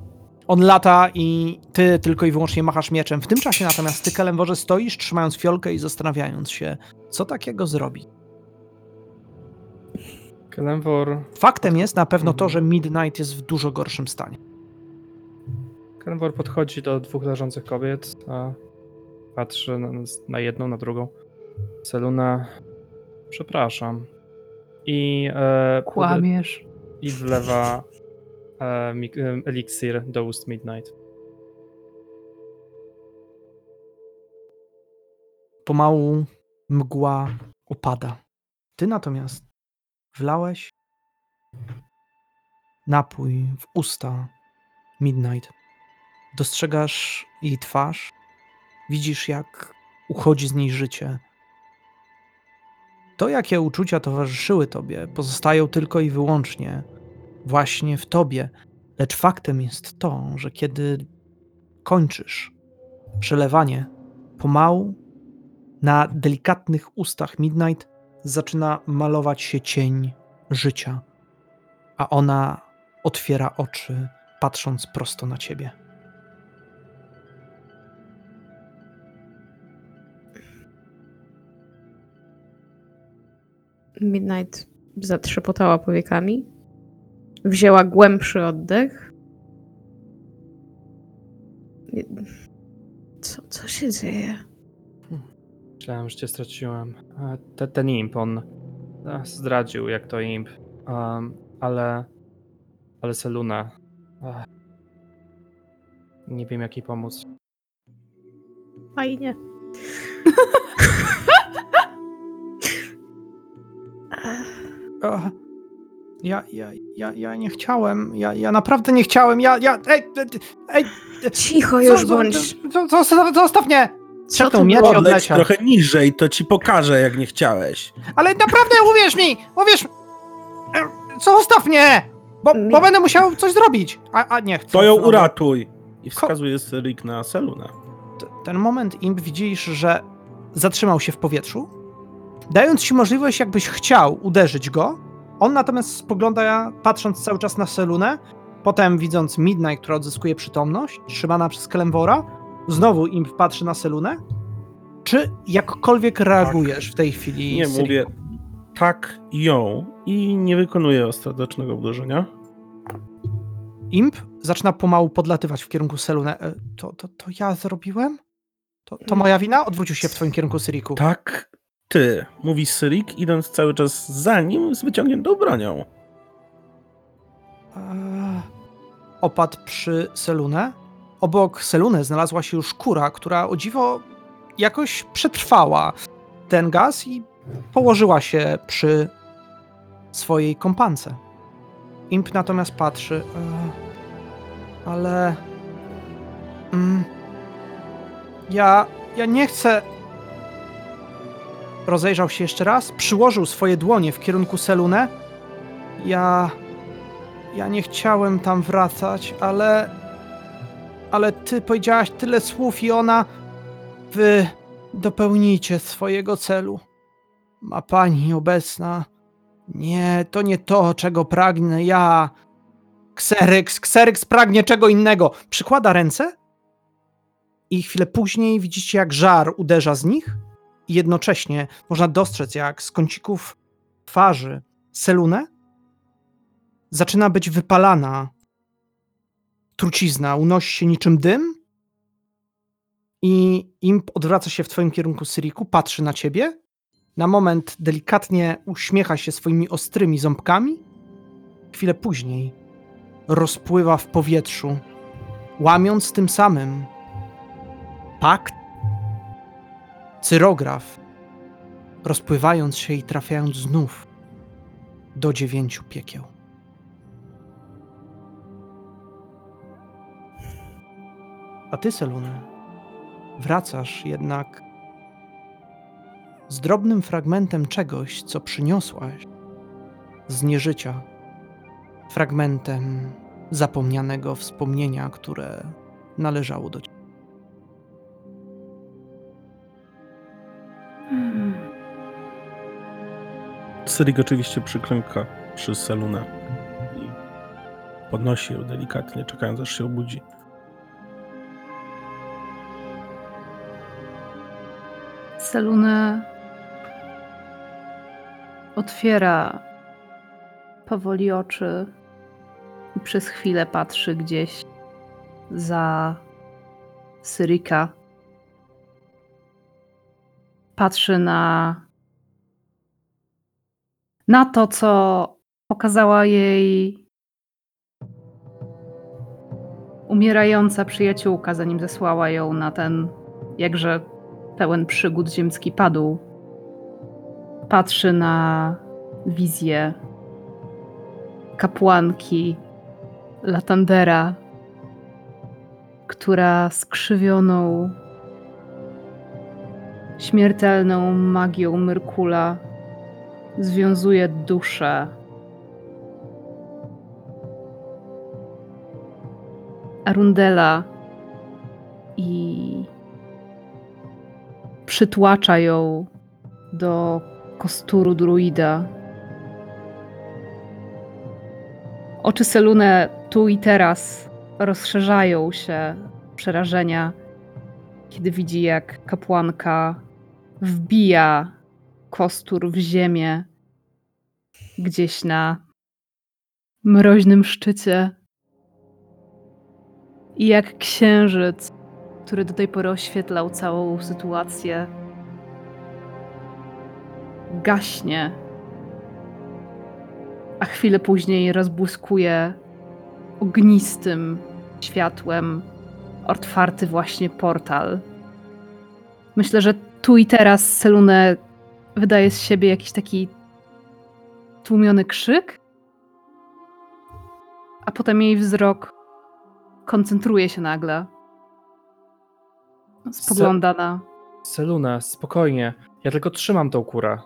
Speaker 1: on lata i ty tylko i wyłącznie machasz mieczem. W tym czasie natomiast ty, Kelemworze, stoisz, trzymając fiolkę i zastanawiając się, co takiego zrobi.
Speaker 4: Kelenvor,
Speaker 1: Faktem jest na pewno to, że Midnight jest w dużo gorszym stanie.
Speaker 4: Kelenvor podchodzi do dwóch leżących kobiet, a patrzy na, na jedną, na drugą. Seluna, przepraszam. I, e,
Speaker 5: Kłamiesz.
Speaker 4: i wlewa eliksir do ust Midnight.
Speaker 1: Pomału mgła opada. Ty natomiast wlałeś napój w usta Midnight. Dostrzegasz jej twarz, widzisz jak uchodzi z niej życie. To, jakie uczucia towarzyszyły tobie, pozostają tylko i wyłącznie właśnie w tobie. Lecz faktem jest to, że kiedy kończysz przelewanie, pomału na delikatnych ustach Midnight zaczyna malować się cień życia, a ona otwiera oczy, patrząc prosto na ciebie.
Speaker 2: Midnight zatrzepotała powiekami. Wzięła głębszy oddech. Co, co się dzieje?
Speaker 4: Myślałem, że cię straciłem. E, Te, ten imp, on zdradził, jak to imp. Um, ale. Ale Seluna. Ech. Nie wiem, jak jej pomóc.
Speaker 2: Fajnie.
Speaker 1: ja, ja, ja, ja nie chciałem, ja, ja naprawdę nie chciałem, ja, ja, ej, ej, ej
Speaker 2: Cicho już bądź.
Speaker 1: zo- Zostaw, zostaw mnie!
Speaker 2: To
Speaker 1: miecz i odleciał.
Speaker 3: trochę niżej, to ci pokażę, jak nie chciałeś.
Speaker 1: Ale naprawdę uwierz mi, uwierz, e, zostaw mnie, bo, bo będę musiał coś zrobić, a, a nie chcę.
Speaker 3: To ją uratuj. I wskazuje Syrik na Selunę.
Speaker 1: T- ten moment imp widzisz, że zatrzymał się w powietrzu, dając ci możliwość, jakbyś chciał uderzyć go. On natomiast spogląda, patrząc cały czas na Selunę, potem widząc Midnight, która odzyskuje przytomność, trzymana przez Kelemwora, znowu imp patrzy na Selunę. Czy jakkolwiek reagujesz w tej chwili?
Speaker 3: Nie mówię tak ją i nie wykonuję ostatecznego uderzenia.
Speaker 1: Imp zaczyna pomału podlatywać w kierunku Selune. E, To, to, to ja zrobiłem? To, to moja wina? Odwrócił się w twoim kierunku, Syriku.
Speaker 3: Tak, ty, mówi Syrik, idąc cały czas za nim z wyciągniętą bronią.
Speaker 1: Eee, opadł przy Selune. Obok Selune znalazła się już kura, która o dziwo jakoś przetrwała ten gaz i położyła się przy swojej kompance. Imp natomiast patrzy. Eee, ale. Mm, ja. Ja nie chcę. Rozejrzał się jeszcze raz, przyłożył swoje dłonie w kierunku Selune. Ja. Ja nie chciałem tam wracać, ale. Ale ty powiedziałaś tyle słów i ona. Wy dopełnicie swojego celu. Ma pani obecna. Nie, to nie to, czego pragnę ja. Kseryks, Kseryks pragnie czego innego. Przykłada ręce i chwilę później widzicie, jak żar uderza z nich i jednocześnie można dostrzec, jak z kącików twarzy Selunę zaczyna być wypalana trucizna, unosi się niczym dym i imp odwraca się w twoim kierunku, Syriku, patrzy na ciebie, na moment delikatnie uśmiecha się swoimi ostrymi ząbkami, chwilę później rozpływa w powietrzu, łamiąc tym samym pakt, cyrograf, rozpływając się i trafiając znów do dziewięciu piekieł. A ty, Selune, wracasz jednak z drobnym fragmentem czegoś, co przyniosłaś z nieżycia. Fragmentem zapomnianego wspomnienia, które należało do ciebie.
Speaker 3: Syrik oczywiście przyklęka przy Selunę i podnosi ją delikatnie, czekając aż się obudzi.
Speaker 5: Selune otwiera powoli oczy i przez chwilę patrzy gdzieś za Syrika. Patrzy na na to, co pokazała jej umierająca przyjaciółka, zanim zesłała ją na ten jakże pełen przygód ziemski padł. Patrzy na wizję kapłanki Latandera, która skrzywioną śmiertelną magią Myrkula związuje duszę Arundela i przytłacza ją do kosturu druida. Oczy Selune tu i teraz rozszerzają się przerażenia, kiedy widzi, jak kapłanka wbija kostur w ziemię gdzieś na mroźnym szczycie. I jak księżyc, który do tej pory oświetlał całą sytuację, gaśnie, a chwilę później rozbłyskuje ognistym światłem otwarty właśnie portal. Myślę, że tu i teraz Selune wydaje z siebie jakiś taki tłumiony krzyk, a potem jej wzrok koncentruje się nagle. Spogląda na.
Speaker 4: Seluna, spokojnie. Ja tylko trzymam tą kurę.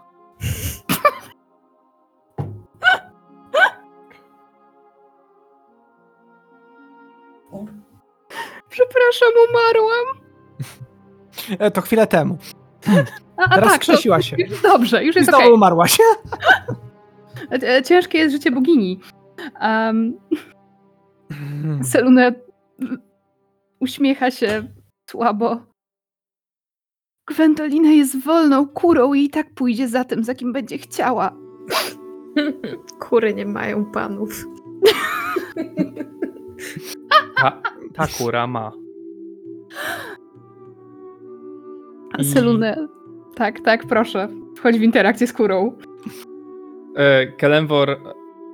Speaker 5: Przepraszam, umarłam.
Speaker 1: E, To chwilę temu.
Speaker 5: A, a
Speaker 1: Teraz
Speaker 5: tak, to-
Speaker 1: się.
Speaker 5: Już dobrze, już
Speaker 1: I
Speaker 5: jest okej.
Speaker 1: umarłaś.
Speaker 5: E, Ciężkie jest życie bogini. Um, Selune uśmiecha się słabo. Gwendolina jest wolną kurą i i tak pójdzie za tym, za kim będzie chciała.
Speaker 2: Kury nie mają panów.
Speaker 4: Ta, ta kura ma. I-
Speaker 5: Selunę. Tak, tak, proszę. Wchodź w interakcję z kurą.
Speaker 4: E, Kelemwor,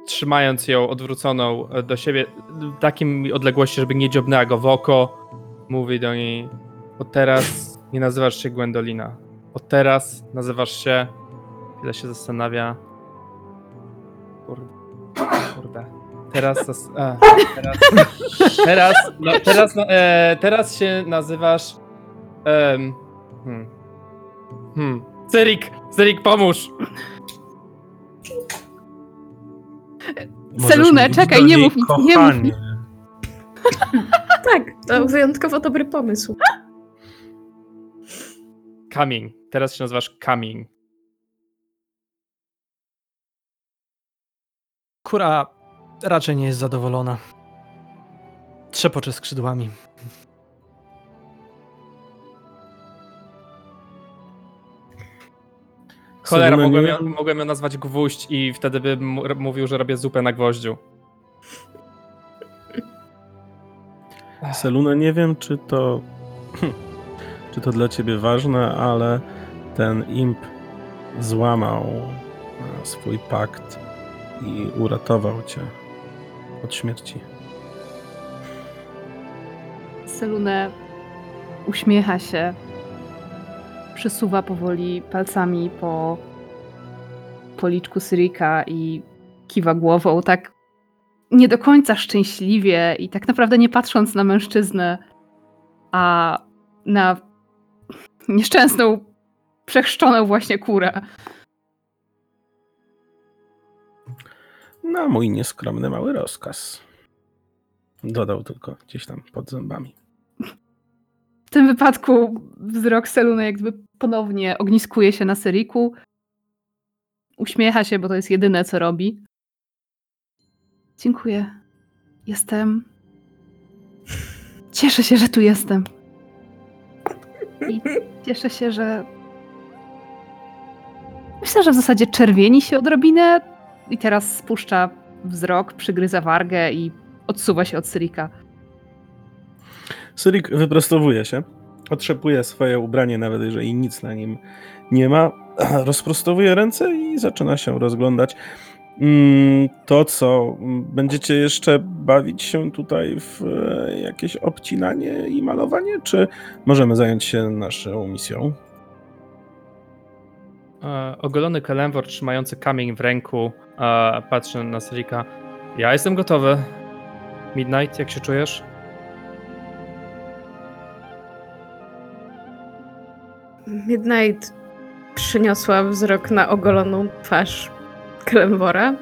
Speaker 4: trzymając ją odwróconą e, do siebie, w takim odległości, żeby nie dziobnęła go w oko, mówi do niej: Od teraz nie nazywasz się Gwendolina. Od teraz nazywasz się. Chwilę się zastanawia. Kurde. Kurde. Teraz. A, teraz. Teraz, no, teraz, no, e, teraz się nazywasz. hmm. Hmm. Cyrik! Cyrik, pomóż!
Speaker 5: Selunę, czekaj, nie mów nic, nie mów nic.
Speaker 2: Tak, to wyjątkowo dobry pomysł.
Speaker 4: Kamień. Teraz się nazywasz Kamień.
Speaker 1: Kura raczej nie jest zadowolona. Trzepocze skrzydłami.
Speaker 4: Cholera, mogłem
Speaker 3: nie-
Speaker 4: ją, mogłem ją nazwać Gwóźdź i wtedy bym mówił, że robię zupę na gwoździu.
Speaker 3: Seluna, nie wiem, czy to. czy to dla ciebie ważne, ale ten imp złamał e, swój pakt i uratował cię od śmierci.
Speaker 5: Selunę uśmiecha się. Przesuwa powoli palcami po policzku Syrika i kiwa głową tak nie do końca szczęśliwie i tak naprawdę nie patrząc na mężczyznę, a na nieszczęsną, przechrzczoną właśnie kurę.
Speaker 3: Na mój nieskromny mały rozkaz. Dodał tylko gdzieś tam pod zębami.
Speaker 5: W tym wypadku wzrok Seluny jakby ponownie ogniskuje się na Syriku. Uśmiecha się, bo to jest jedyne, co robi. Dziękuję. Jestem. Cieszę się, że tu jestem. I cieszę się, że. Myślę, że w zasadzie czerwieni się odrobinę i teraz spuszcza wzrok, przygryza wargę i odsuwa się od Syrika.
Speaker 3: Syrik wyprostowuje się, otrzepuje swoje ubranie, nawet jeżeli nic na nim nie ma, rozprostowuje ręce i zaczyna się rozglądać. Mm, To co, mm, będziecie jeszcze bawić się tutaj w e, jakieś obcinanie i malowanie, czy możemy zająć się naszą misją?
Speaker 4: E, ogolony Kelemwor trzymający kamień w ręku e, patrzy na Syrika. Ja jestem gotowy. Midnight, jak się czujesz?
Speaker 2: Midnight przyniosła wzrok na ogoloną twarz Klemwora.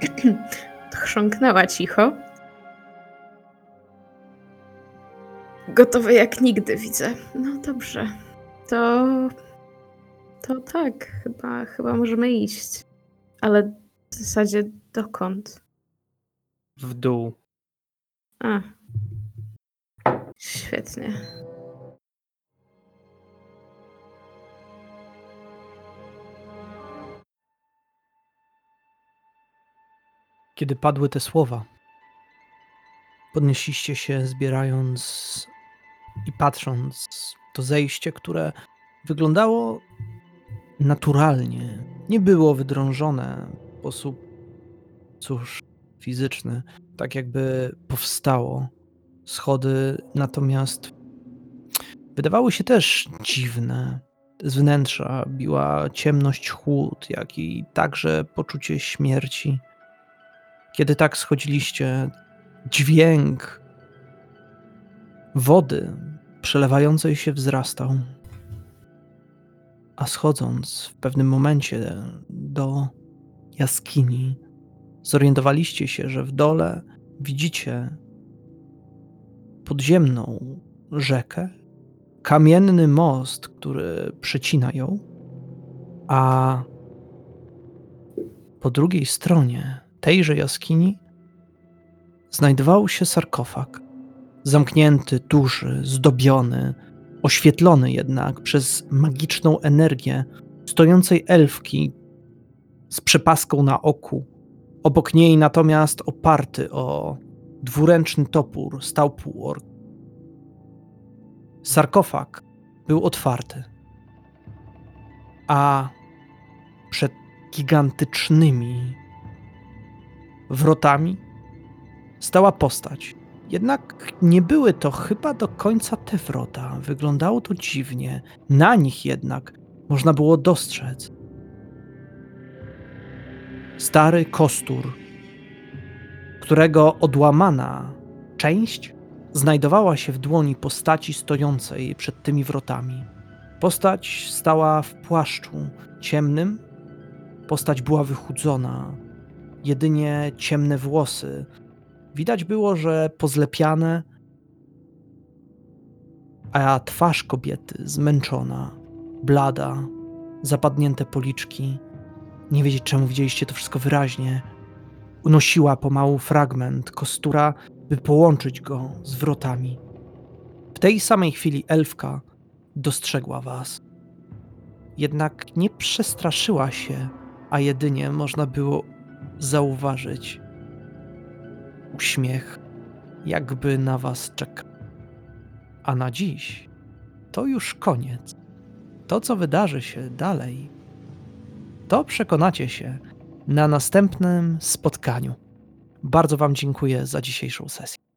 Speaker 2: Chrząknęła cicho. Gotowe jak nigdy widzę. No dobrze. To. To tak, chyba, chyba możemy iść. Ale w zasadzie dokąd?
Speaker 4: W dół.
Speaker 2: A. Świetnie.
Speaker 1: Kiedy padły te słowa, podnieśliście się, zbierając i patrząc to zejście, które wyglądało naturalnie. Nie było wydrążone w sposób, cóż, fizyczny, tak jakby powstało. Schody natomiast wydawały się też dziwne. Z wnętrza biła ciemność, chłód, jak i także poczucie śmierci. Kiedy tak schodziliście, dźwięk wody przelewającej się wzrastał. A schodząc w pewnym momencie do jaskini, zorientowaliście się, że w dole widzicie podziemną rzekę, kamienny most, który przecina ją, a po drugiej stronie tejże jaskini znajdował się sarkofag. Zamknięty, duży, zdobiony, oświetlony jednak przez magiczną energię stojącej elfki z przepaską na oku, Obok niej natomiast oparty o dwuręczny topór stał półork. Sarkofag był otwarty, a przed gigantycznymi wrotami stała postać. Jednak nie były to chyba do końca te wrota. Wyglądało to dziwnie. Na nich jednak można było dostrzec stary kostur, którego odłamana część znajdowała się w dłoni postaci stojącej przed tymi wrotami. Postać stała w płaszczu ciemnym. Postać była wychudzona, jedynie ciemne włosy. Widać było, że pozlepiane, a twarz kobiety zmęczona, blada, zapadnięte policzki. Nie wiedzieć czemu widzieliście to wszystko wyraźnie. Unosiła pomału fragment kostura, by połączyć go z wrotami. W tej samej chwili elfka dostrzegła was. Jednak nie przestraszyła się, a jedynie można było zauważyć uśmiech, jakby na was czekał. A na dziś to już koniec. To, co wydarzy się dalej, to przekonacie się na następnym spotkaniu. Bardzo Wam dziękuję za dzisiejszą sesję.